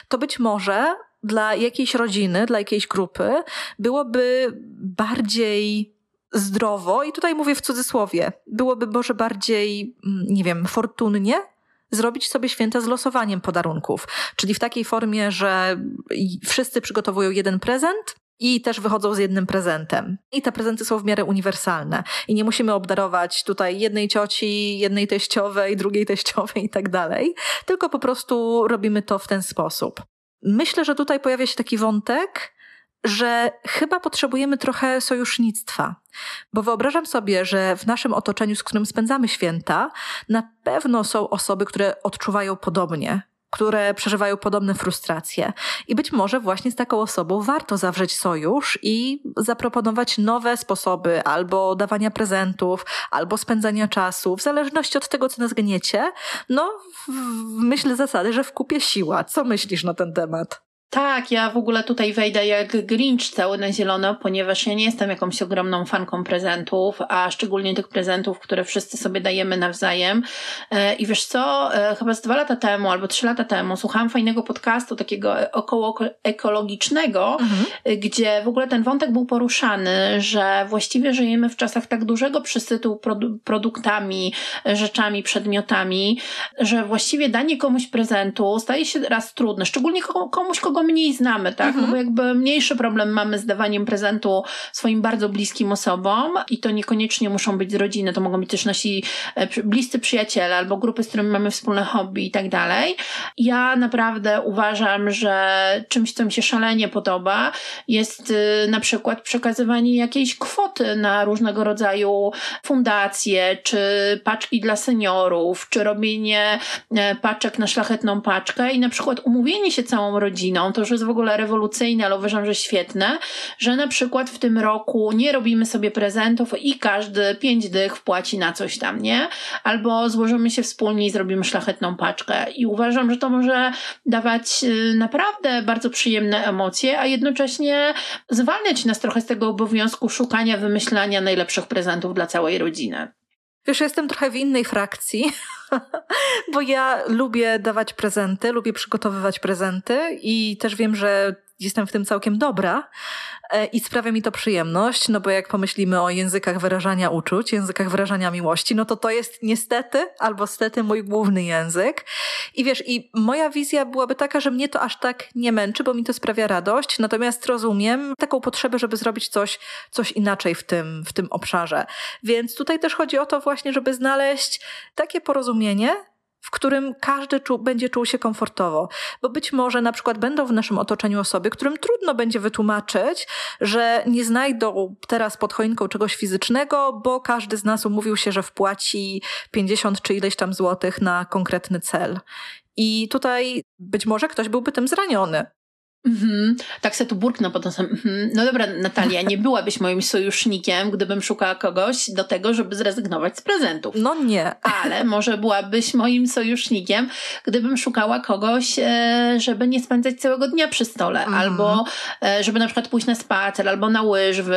to być może dla jakiejś rodziny, dla jakiejś grupy byłoby bardziej zdrowo, i tutaj mówię w cudzysłowie, byłoby może bardziej, mm, nie wiem, fortunnie zrobić sobie święta z losowaniem podarunków. Czyli w takiej formie, że wszyscy przygotowują jeden prezent, i też wychodzą z jednym prezentem. I te prezenty są w miarę uniwersalne. I nie musimy obdarować tutaj jednej cioci, jednej teściowej, drugiej teściowej i tak dalej, tylko po prostu robimy to w ten sposób. Myślę, że tutaj pojawia się taki wątek, że chyba potrzebujemy trochę sojusznictwa. Bo wyobrażam sobie, że w naszym otoczeniu, z którym spędzamy święta, na pewno są osoby, które odczuwają podobnie które przeżywają podobne frustracje. I być może właśnie z taką osobą warto zawrzeć sojusz i zaproponować nowe sposoby albo dawania prezentów, albo spędzania czasu, w zależności od tego, co nas gniecie. No, w myśl zasady, że w kupie siła. Co myślisz na ten temat? Tak, ja w ogóle tutaj wejdę jak Grinch cały na zielono, ponieważ ja nie jestem jakąś ogromną fanką prezentów, a szczególnie tych prezentów, które wszyscy sobie dajemy nawzajem. E, I wiesz co, e, chyba z dwa lata temu albo trzy lata temu słuchałam fajnego podcastu takiego około ekologicznego, mhm. gdzie w ogóle ten wątek był poruszany, że właściwie żyjemy w czasach tak dużego przesytu produ produktami, rzeczami, przedmiotami, że właściwie danie komuś prezentu staje się raz trudne, szczególnie komuś, kogo mniej znamy, tak? Mhm. No bo jakby mniejszy problem mamy z dawaniem prezentu swoim bardzo bliskim osobom i to niekoniecznie muszą być z rodziny, to mogą być też nasi e, bliscy przyjaciele albo grupy, z którymi mamy wspólne hobby i tak dalej. Ja naprawdę uważam, że czymś, co mi się szalenie podoba, jest y, na przykład przekazywanie jakiejś kwoty na różnego rodzaju fundacje, czy paczki dla seniorów, czy robienie e, paczek na szlachetną paczkę i na przykład umówienie się całą rodziną to już jest w ogóle rewolucyjne, ale uważam, że świetne, że na przykład w tym roku nie robimy sobie prezentów i każdy pięć dych wpłaci na coś tam, nie? Albo złożymy się wspólnie i zrobimy szlachetną paczkę. I uważam, że to może dawać y, naprawdę bardzo przyjemne emocje, a jednocześnie zwalniać nas trochę z tego obowiązku szukania, wymyślania najlepszych prezentów dla całej rodziny. Wiesz, jestem trochę w innej frakcji, [LAUGHS] bo ja lubię dawać prezenty, lubię przygotowywać prezenty i też wiem, że jestem w tym całkiem dobra e, i sprawia mi to przyjemność, no bo jak pomyślimy o językach wyrażania uczuć, językach wyrażania miłości, no to to jest niestety albo stety mój główny język. I wiesz, i moja wizja byłaby taka, że mnie to aż tak nie męczy, bo mi to sprawia radość, natomiast rozumiem taką potrzebę, żeby zrobić coś, coś inaczej w tym, w tym obszarze. Więc tutaj też chodzi o to właśnie, żeby znaleźć takie porozumienie, w którym każdy czu, będzie czuł się komfortowo. Bo być może na przykład będą w naszym otoczeniu osoby, którym trudno będzie wytłumaczyć, że nie znajdą teraz pod choinką czegoś fizycznego, bo każdy z nas umówił się, że wpłaci 50 czy ileś tam złotych na konkretny cel. I tutaj być może ktoś byłby tym zraniony. Mhm. Tak se tu burknę potem sam. Mhm. No dobra, Natalia, nie byłabyś moim sojusznikiem, gdybym szukała kogoś do tego, żeby zrezygnować z prezentów. No nie. Ale może byłabyś moim sojusznikiem, gdybym szukała kogoś, e, żeby nie spędzać całego dnia przy stole, mhm. albo e, żeby na przykład pójść na spacer, albo na łyżwy,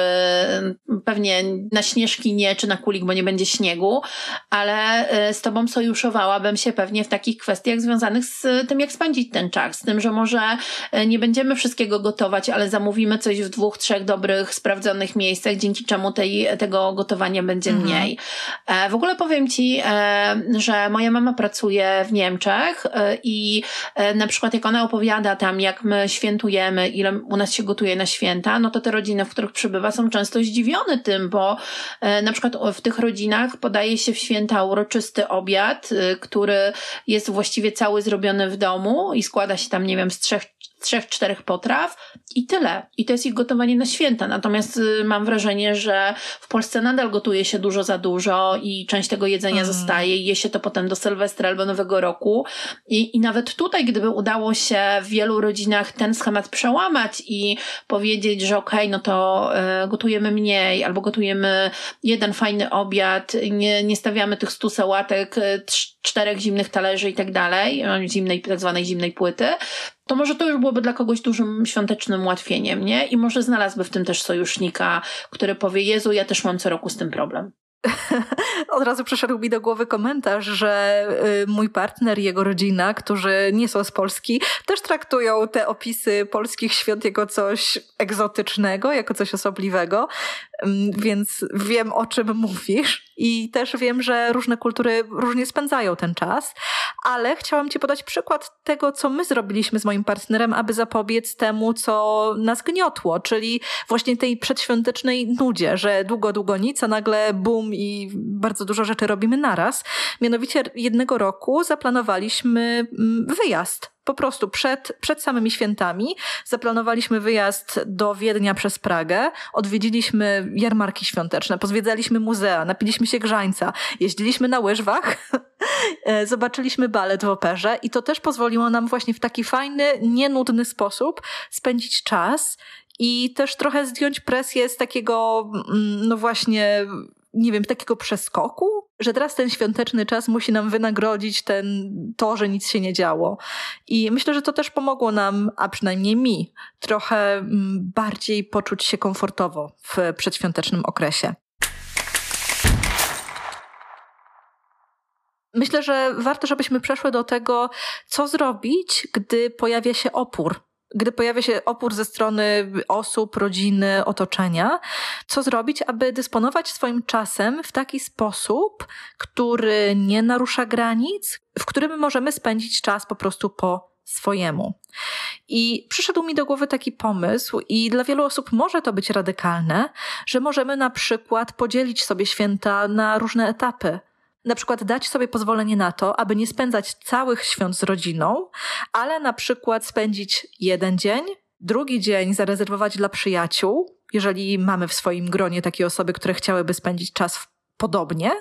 pewnie na śnieżki nie, czy na kulik, bo nie będzie śniegu, ale e, z tobą sojuszowałabym się pewnie w takich kwestiach związanych z tym, jak spędzić ten czas, z tym, że może nie będzie będziemy wszystkiego gotować, ale zamówimy coś w dwóch, trzech dobrych, sprawdzonych miejscach, dzięki czemu tej, tego gotowania będzie mhm. mniej. E, w ogóle powiem Ci, e, że moja mama pracuje w Niemczech e, i na przykład jak ona opowiada tam, jak my świętujemy, ile u nas się gotuje na święta, no to te rodziny, w których przybywa, są często zdziwione tym, bo na przykład w tych rodzinach podaje się w święta uroczysty obiad, który jest właściwie cały zrobiony w domu i składa się tam, nie wiem, z trzech trzech, czterech potraw i tyle. I to jest ich gotowanie na święta. Natomiast y, mam wrażenie, że w Polsce nadal gotuje się dużo za dużo i część tego jedzenia mm. zostaje i je się to potem do Sylwestra albo Nowego Roku. I, I nawet tutaj, gdyby udało się w wielu rodzinach ten schemat przełamać i powiedzieć, że okej, okay, no to y, gotujemy mniej albo gotujemy jeden fajny obiad, nie, nie stawiamy tych stu sałatek, y, czterech zimnych talerzy i tak dalej, zimnej, tak zwanej zimnej płyty, to może to już byłoby dla kogoś dużym świątecznym ułatwieniem, nie? I może znalazłby w tym też sojusznika, który powie, Jezu, ja też mam co roku z tym problem. [LAUGHS] Od razu przyszedł mi do głowy komentarz, że y, mój partner i jego rodzina, którzy nie są z Polski, też traktują te opisy polskich świąt jako coś egzotycznego, jako coś osobliwego, mm, więc wiem o czym [LAUGHS] mówisz i też wiem, że różne kultury różnie spędzają ten czas, ale chciałam Ci podać przykład tego, co my zrobiliśmy z moim partnerem, aby zapobiec temu, co nas gniotło, czyli właśnie tej przedświątecznej nudzie, że długo, długo nic, a nagle bum i bardzo dużo rzeczy robimy naraz. Mianowicie jednego roku zaplanowaliśmy mm, wyjazd Po prostu przed, przed samymi świętami zaplanowaliśmy wyjazd do Wiednia przez Pragę, odwiedziliśmy jarmarki świąteczne, pozwiedzaliśmy muzea, napiliśmy się grzańca, jeździliśmy na łyżwach, [LAUGHS] e, zobaczyliśmy balet w operze i to też pozwoliło nam właśnie w taki fajny, nienudny sposób spędzić czas i też trochę zdjąć presję z takiego, mm, no właśnie, nie wiem, takiego przeskoku, że teraz ten świąteczny czas musi nam wynagrodzić ten, to, że nic się nie działo. I myślę, że to też pomogło nam, a przynajmniej mi, trochę mm, bardziej poczuć się komfortowo w przedświątecznym okresie. Myślę, że warto, żebyśmy przeszły do tego, co zrobić, gdy pojawia się opór gdy pojawia się opór ze strony osób, rodziny, otoczenia, co zrobić, aby dysponować swoim czasem w taki sposób, który nie narusza granic, w którym możemy spędzić czas po prostu po swojemu. I przyszedł mi do głowy taki pomysł, i dla wielu osób może to być radykalne, że możemy na przykład podzielić sobie święta na różne etapy na przykład dać sobie pozwolenie na to, aby nie spędzać całych świąt z rodziną, ale na przykład spędzić jeden dzień, drugi dzień zarezerwować dla przyjaciół, jeżeli mamy w swoim gronie takie osoby, które chciałyby spędzić czas podobnie.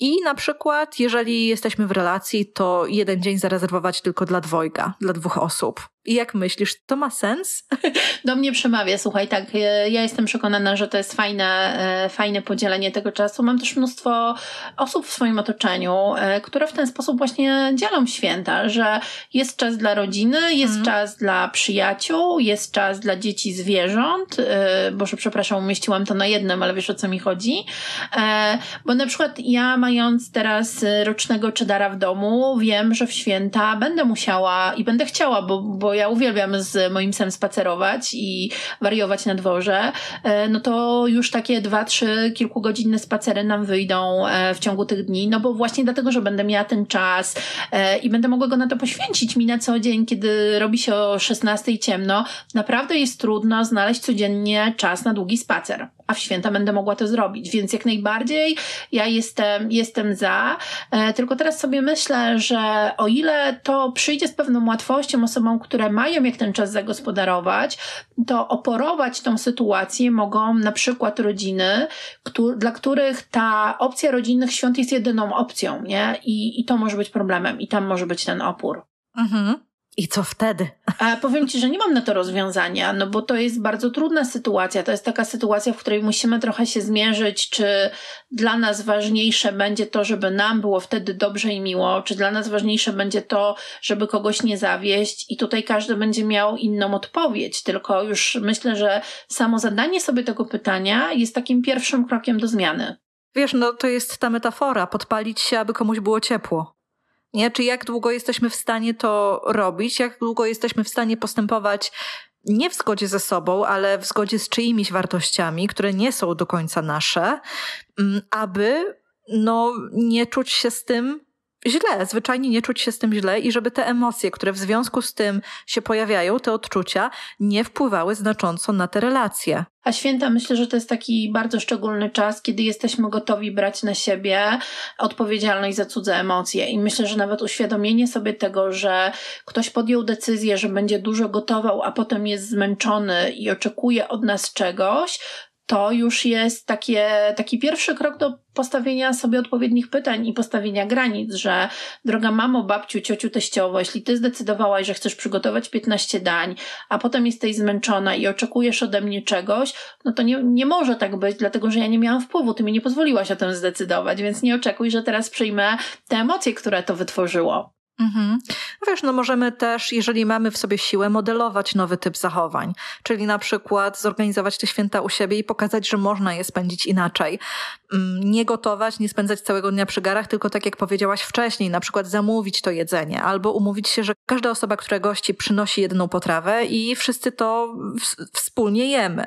I na przykład, jeżeli jesteśmy w relacji, to jeden dzień zarezerwować tylko dla dwojga, dla dwóch osób. I jak myślisz, to ma sens? [LAUGHS] Do mnie przemawia, słuchaj, tak, e, ja jestem przekonana, że to jest fajne, e, fajne podzielenie tego czasu. Mam też mnóstwo osób w swoim otoczeniu, e, które w ten sposób właśnie dzielą święta, że jest czas dla rodziny, jest mm. czas dla przyjaciół, jest czas dla dzieci zwierząt. Boże, przepraszam, umieściłam to na jednym, ale wiesz o co mi chodzi. Bo na przykład ja mając teraz rocznego czedara w domu, wiem, że w święta będę musiała i będę chciała, bo, bo ja uwielbiam z moim psem spacerować i wariować na dworze, e, no to już takie dwa, trzy kilkugodzinne spacery nam wyjdą e, w ciągu tych dni, no bo właśnie dlatego, że będę miała ten czas e, i będę mogła go na to poświęcić. Mi na co dzień, kiedy robi się o 16 ciemno, naprawdę jest trudno znaleźć codziennie czas na długi spacer a w święta będę mogła to zrobić. Więc jak najbardziej ja jestem, jestem za. tylko teraz sobie myślę, że o ile to przyjdzie z pewną łatwością osobom, które mają jak ten czas zagospodarować, to oporować tą sytuację mogą na przykład rodziny, dla których ta opcja rodzinnych świąt jest jedyną opcją, nie? I, i to może być problemem, i tam może być ten opór. Mhm. I co wtedy? A powiem Ci, że nie mam na to rozwiązania, no bo to jest bardzo trudna sytuacja. To jest taka sytuacja, w której musimy trochę się zmierzyć, czy dla nas ważniejsze będzie to, żeby nam było wtedy dobrze i miło, czy dla nas ważniejsze będzie to, żeby kogoś nie zawieść. I tutaj każdy będzie miał inną odpowiedź, tylko już myślę, że samo zadanie sobie tego pytania jest takim pierwszym krokiem do zmiany. Wiesz, no to jest ta metafora, podpalić się, aby komuś było ciepło. Nie? Czy jak długo jesteśmy w stanie to robić, jak długo jesteśmy w stanie postępować nie w zgodzie ze sobą, ale w zgodzie z czyimiś wartościami, które nie są do końca nasze, mm, aby no, nie czuć się z tym źle, zwyczajnie nie czuć się z tym źle i żeby te emocje, które w związku z tym się pojawiają, te odczucia, nie wpływały znacząco na te relacje. A święta myślę, że to jest taki bardzo szczególny czas, kiedy jesteśmy gotowi brać na siebie odpowiedzialność za cudze emocje. I myślę, że nawet uświadomienie sobie tego, że ktoś podjął decyzję, że będzie dużo gotował, a potem jest zmęczony i oczekuje od nas czegoś, to już jest takie, taki pierwszy krok do postawienia sobie odpowiednich pytań i postawienia granic, że droga mamo, babciu, ciociu, teściowo, jeśli ty zdecydowałaś, że chcesz przygotować 15 dań, a potem jesteś zmęczona i oczekujesz ode mnie czegoś, no to nie, nie może tak być, dlatego że ja nie miałam wpływu, ty mi nie pozwoliłaś o tym zdecydować, więc nie oczekuj, że teraz przyjmę te emocje, które to wytworzyło. Mhm. Wiesz, no możemy też, jeżeli mamy w sobie siłę, modelować nowy typ zachowań, czyli na przykład zorganizować te święta u siebie i pokazać, że można je spędzić inaczej. Mm, nie gotować, nie spędzać całego dnia przy garach, tylko tak jak powiedziałaś wcześniej, na przykład zamówić to jedzenie, albo umówić się, że każda osoba, która gości, przynosi jedną potrawę i wszyscy to wspólnie jemy.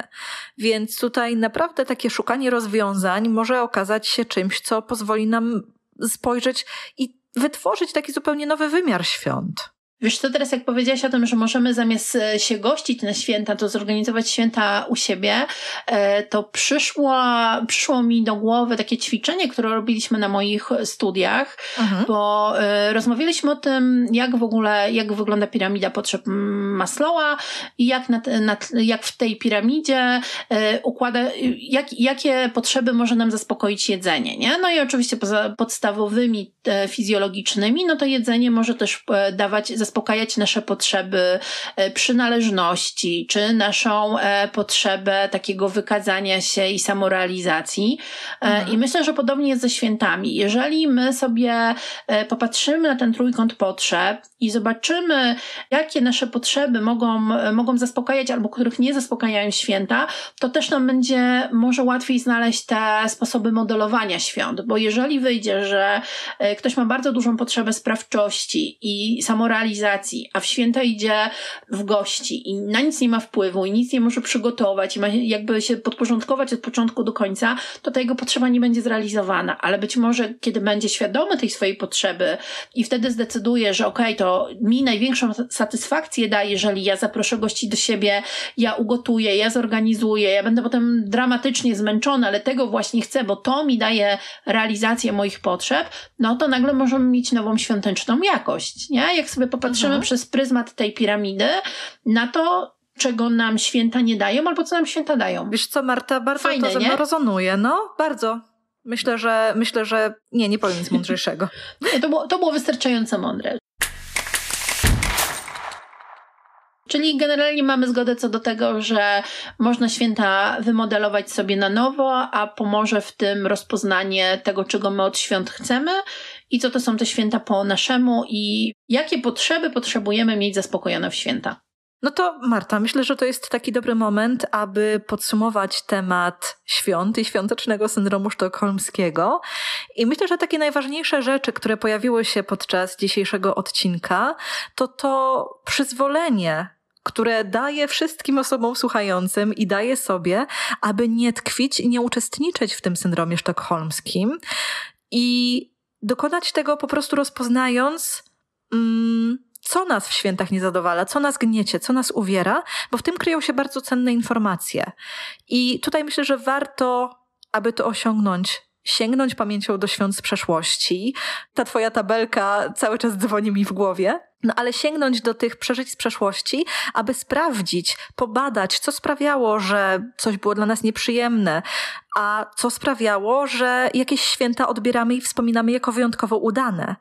Więc tutaj naprawdę takie szukanie rozwiązań może okazać się czymś, co pozwoli nam spojrzeć i wytworzyć taki zupełnie nowy wymiar świąt. Wiesz co, teraz jak powiedziałaś o tym, że możemy zamiast e, się gościć na święta, to zorganizować święta u siebie, e, to przyszło, przyszło mi do głowy takie ćwiczenie, które robiliśmy na moich studiach, mhm. bo e, rozmawialiśmy o tym, jak w ogóle, jak wygląda piramida potrzeb Maslowa i jak, na, na, jak w tej piramidzie układa, jak, jakie potrzeby może nam zaspokoić jedzenie, nie? No i oczywiście poza podstawowymi fizjologicznymi, no to jedzenie może też dawać, zaspokoić zaspokajać nasze potrzeby e, przynależności, czy naszą e, potrzebę takiego wykazania się i samorealizacji. E, mhm. I myślę, że podobnie jest ze świętami. Jeżeli my sobie popatrzymy na ten trójkąt potrzeb i zobaczymy, jakie nasze potrzeby mogą, mogą zaspokajać albo których nie zaspokajają święta, to też nam będzie może łatwiej znaleźć te sposoby modelowania świąt, bo jeżeli wyjdzie, że ktoś ma bardzo dużą potrzebę sprawczości i samorealizacji, a w święta idzie w gości i na nic nie ma wpływu i nic nie może przygotować i ma jakby się podporządkować od początku do końca, to ta jego potrzeba nie będzie zrealizowana. Ale być może, kiedy będzie świadomy tej swojej potrzeby i wtedy zdecyduje, że okej, okay, to mi największą satysfakcję daje, jeżeli ja zaproszę gości do siebie, ja ugotuję, ja zorganizuję, ja będę potem dramatycznie zmęczona, ale tego właśnie chcę, bo to mi daje realizację moich potrzeb, no to nagle możemy mieć nową świąteczną jakość, nie? Jak sobie popatrzymy patrzymy mhm. przez pryzmat tej piramidy na to, czego nam święta nie dają, albo co nam święta dają. Wiesz co, Marta, bardzo Fajne, to ze mną rezonuje. No, bardzo. Myślę, że myślę, że nie, nie powiem nic mądrzejszego. [LAUGHS] to było, to było wystarczająco mądre. Czyli generalnie mamy zgodę co do tego, że można święta wymodelować sobie na nowo, a pomoże w tym rozpoznanie tego, czego my od świąt chcemy i co to są te święta po naszemu i jakie potrzeby potrzebujemy mieć zaspokojone w święta. No to Marta, myślę, że to jest taki dobry moment, aby podsumować temat świąt i świątecznego syndromu sztokholmskiego. I myślę, że takie najważniejsze rzeczy, które pojawiły się podczas dzisiejszego odcinka, to to przyzwolenie które daje wszystkim osobom słuchającym i daje sobie, aby nie tkwić i nie uczestniczyć w tym syndromie sztokholmskim i dokonać tego po prostu rozpoznając, mm, co nas w świętach nie zadowala, co nas gniecie, co nas uwiera, bo w tym kryją się bardzo cenne informacje. I tutaj myślę, że warto, aby to osiągnąć, sięgnąć pamięcią do świąt z przeszłości. Ta twoja tabelka cały czas dzwoni mi w głowie. No ale sięgnąć do tych przeżyć z przeszłości, aby sprawdzić, pobadać, co sprawiało, że coś było dla nas nieprzyjemne, a co sprawiało, że jakieś święta odbieramy i wspominamy jako wyjątkowo udane.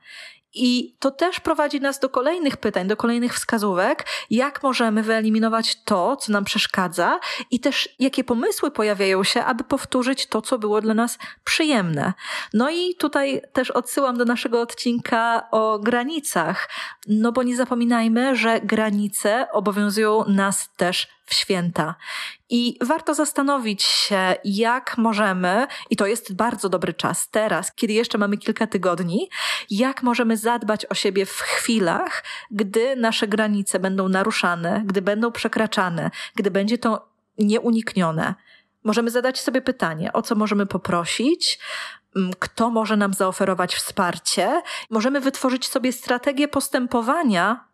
I to też prowadzi nas do kolejnych pytań, do kolejnych wskazówek, jak możemy wyeliminować to, co nam przeszkadza, i też jakie pomysły pojawiają się, aby powtórzyć to, co było dla nas przyjemne. No i tutaj też odsyłam do naszego odcinka o granicach, no bo nie zapominajmy, że granice obowiązują nas też w święta. I warto zastanowić się, jak możemy, i to jest bardzo dobry czas teraz, kiedy jeszcze mamy kilka tygodni, jak możemy zadbać o siebie w chwilach, gdy nasze granice będą naruszane, gdy będą przekraczane, gdy będzie to nieuniknione. Możemy zadać sobie pytanie, o co możemy poprosić, kto może nam zaoferować wsparcie. Możemy wytworzyć sobie strategię postępowania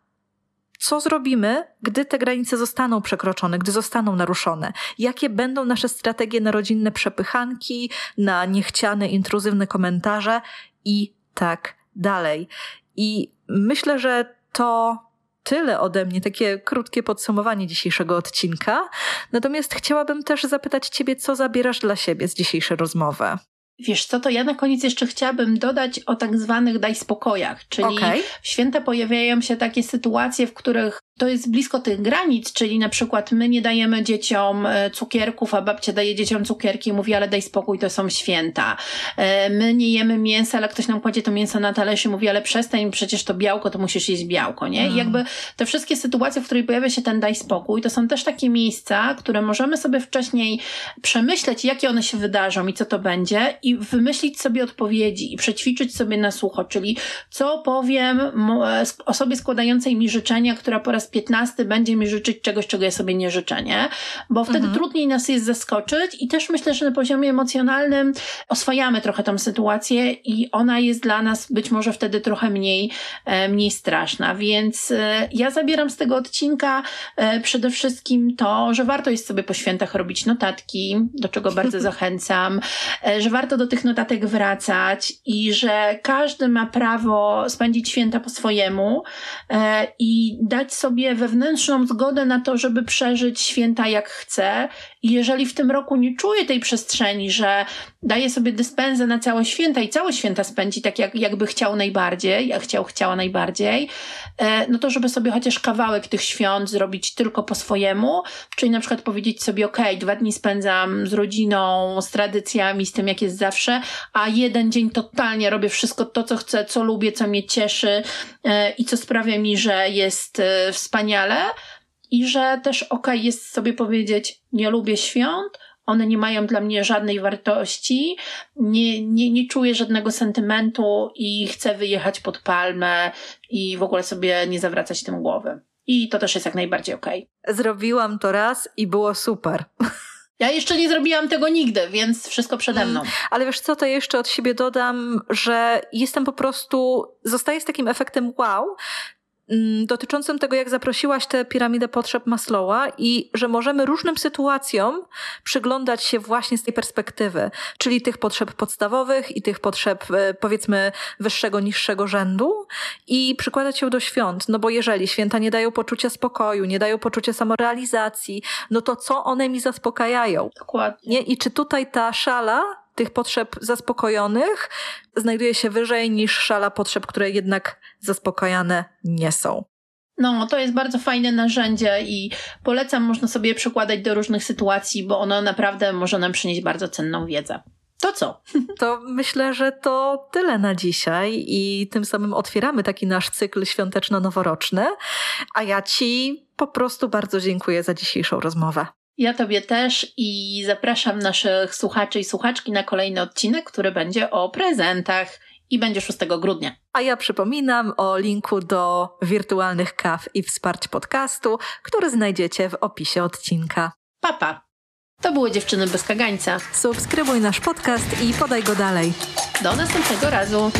co zrobimy, gdy te granice zostaną przekroczone, gdy zostaną naruszone? Jakie będą nasze strategie na rodzinne przepychanki, na niechciane, intruzywne komentarze i tak dalej. I myślę, że to tyle ode mnie, takie krótkie podsumowanie dzisiejszego odcinka. Natomiast chciałabym też zapytać Ciebie, co zabierasz dla siebie z dzisiejszej rozmowy? Wiesz co, to ja na koniec jeszcze chciałabym dodać o tak zwanych daj spokojach, czyli okay. w święta pojawiają się takie sytuacje, w których to jest blisko tych granic, czyli na przykład my nie dajemy dzieciom e, cukierków, a babcia daje dzieciom cukierki i mówi, ale daj spokój, to są święta. E, my nie jemy mięsa, ale ktoś nam kładzie to mięso na talerz i mówi, ale przestań, przecież to białko, to musisz jeść białko, nie? I jakby te wszystkie sytuacje, w których pojawia się ten daj spokój, to są też takie miejsca, które możemy sobie wcześniej przemyśleć, jakie one się wydarzą i co to będzie i wymyślić sobie odpowiedzi i przećwiczyć sobie na sucho, czyli co powiem e, osobie składającej mi życzenia, która po raz raz piętnasty będzie mi życzyć czegoś, czego ja sobie nie życzę, nie? Bo wtedy mhm. trudniej nas jest zaskoczyć i też myślę, że na poziomie emocjonalnym oswajamy trochę tą sytuację i ona jest dla nas być może wtedy trochę mniej, e, mniej straszna. Więc e, ja zabieram z tego odcinka e, przede wszystkim to, że warto jest sobie po świętach robić notatki, do czego bardzo [LAUGHS] zachęcam, że warto do tych notatek wracać i że każdy ma prawo spędzić święta po swojemu i dać sobie wewnętrzną zgodę na to, żeby przeżyć święta jak chce. I jeżeli w tym roku nie czuje tej przestrzeni, że daje sobie dyspensę na całe święta i całe święta spędzi tak, jak, jakby chciał najbardziej, jak chciał, chciała najbardziej, e, no to żeby sobie chociaż kawałek tych świąt zrobić tylko po swojemu, czyli na przykład powiedzieć sobie, ok, dwa dni spędzam z rodziną, z tradycjami, z tym, jak jest zawsze, a jeden dzień totalnie robię wszystko to, co chcę, co lubię, co mnie cieszy e, i co sprawia mi, że jest e, wspaniale, i że ok, okej jest sobie powiedzieć, nie lubię świąt, one nie mają dla mnie żadnej wartości, nie, nie, nie czuję żadnego sentymentu i chcę wyjechać pod palmę i w ogóle sobie nie zawracać tym głowy. I to też jest jak najbardziej okej. Okay. Zrobiłam to raz i było super. [LAUGHS] Ja jeszcze nie zrobiłam tego nigdy, więc wszystko przede mną. Mm, ale wiesz co, to jeszcze od siebie dodam, że jestem po prostu, zostaję z takim efektem wow, dotyczącym tego, jak zaprosiłaś tę piramidę potrzeb Maslowa i że możemy różnym sytuacjom przyglądać się właśnie z tej perspektywy, czyli tych potrzeb podstawowych i tych potrzeb e, powiedzmy wyższego, niższego rzędu i przykładać się do świąt, no bo jeżeli święta nie dają poczucia spokoju, nie dają poczucia samorealizacji, no to co one mi zaspokajają? Dokładnie. Nie? I czy tutaj ta szala tych potrzeb zaspokojonych znajduje się wyżej niż szala potrzeb, które jednak zaspokajane nie są. No, to jest bardzo fajne narzędzie i polecam, można sobie przykładać do różnych sytuacji, bo ono naprawdę może nam przynieść bardzo cenną wiedzę. To co? [LAUGHS] To myślę, że to tyle na dzisiaj i tym samym otwieramy taki nasz cykl świąteczno-noworoczny. A ja Ci po prostu bardzo dziękuję za dzisiejszą rozmowę. Ja Tobie też i zapraszam naszych słuchaczy i słuchaczki na kolejny odcinek, który będzie o prezentach i będzie 6 grudnia. A ja przypominam o linku do wirtualnych kaw i wsparć podcastu, który znajdziecie w opisie odcinka. Papa. To były dziewczyny bez kagańca. Subskrybuj nasz podcast i podaj go dalej. Do następnego razu.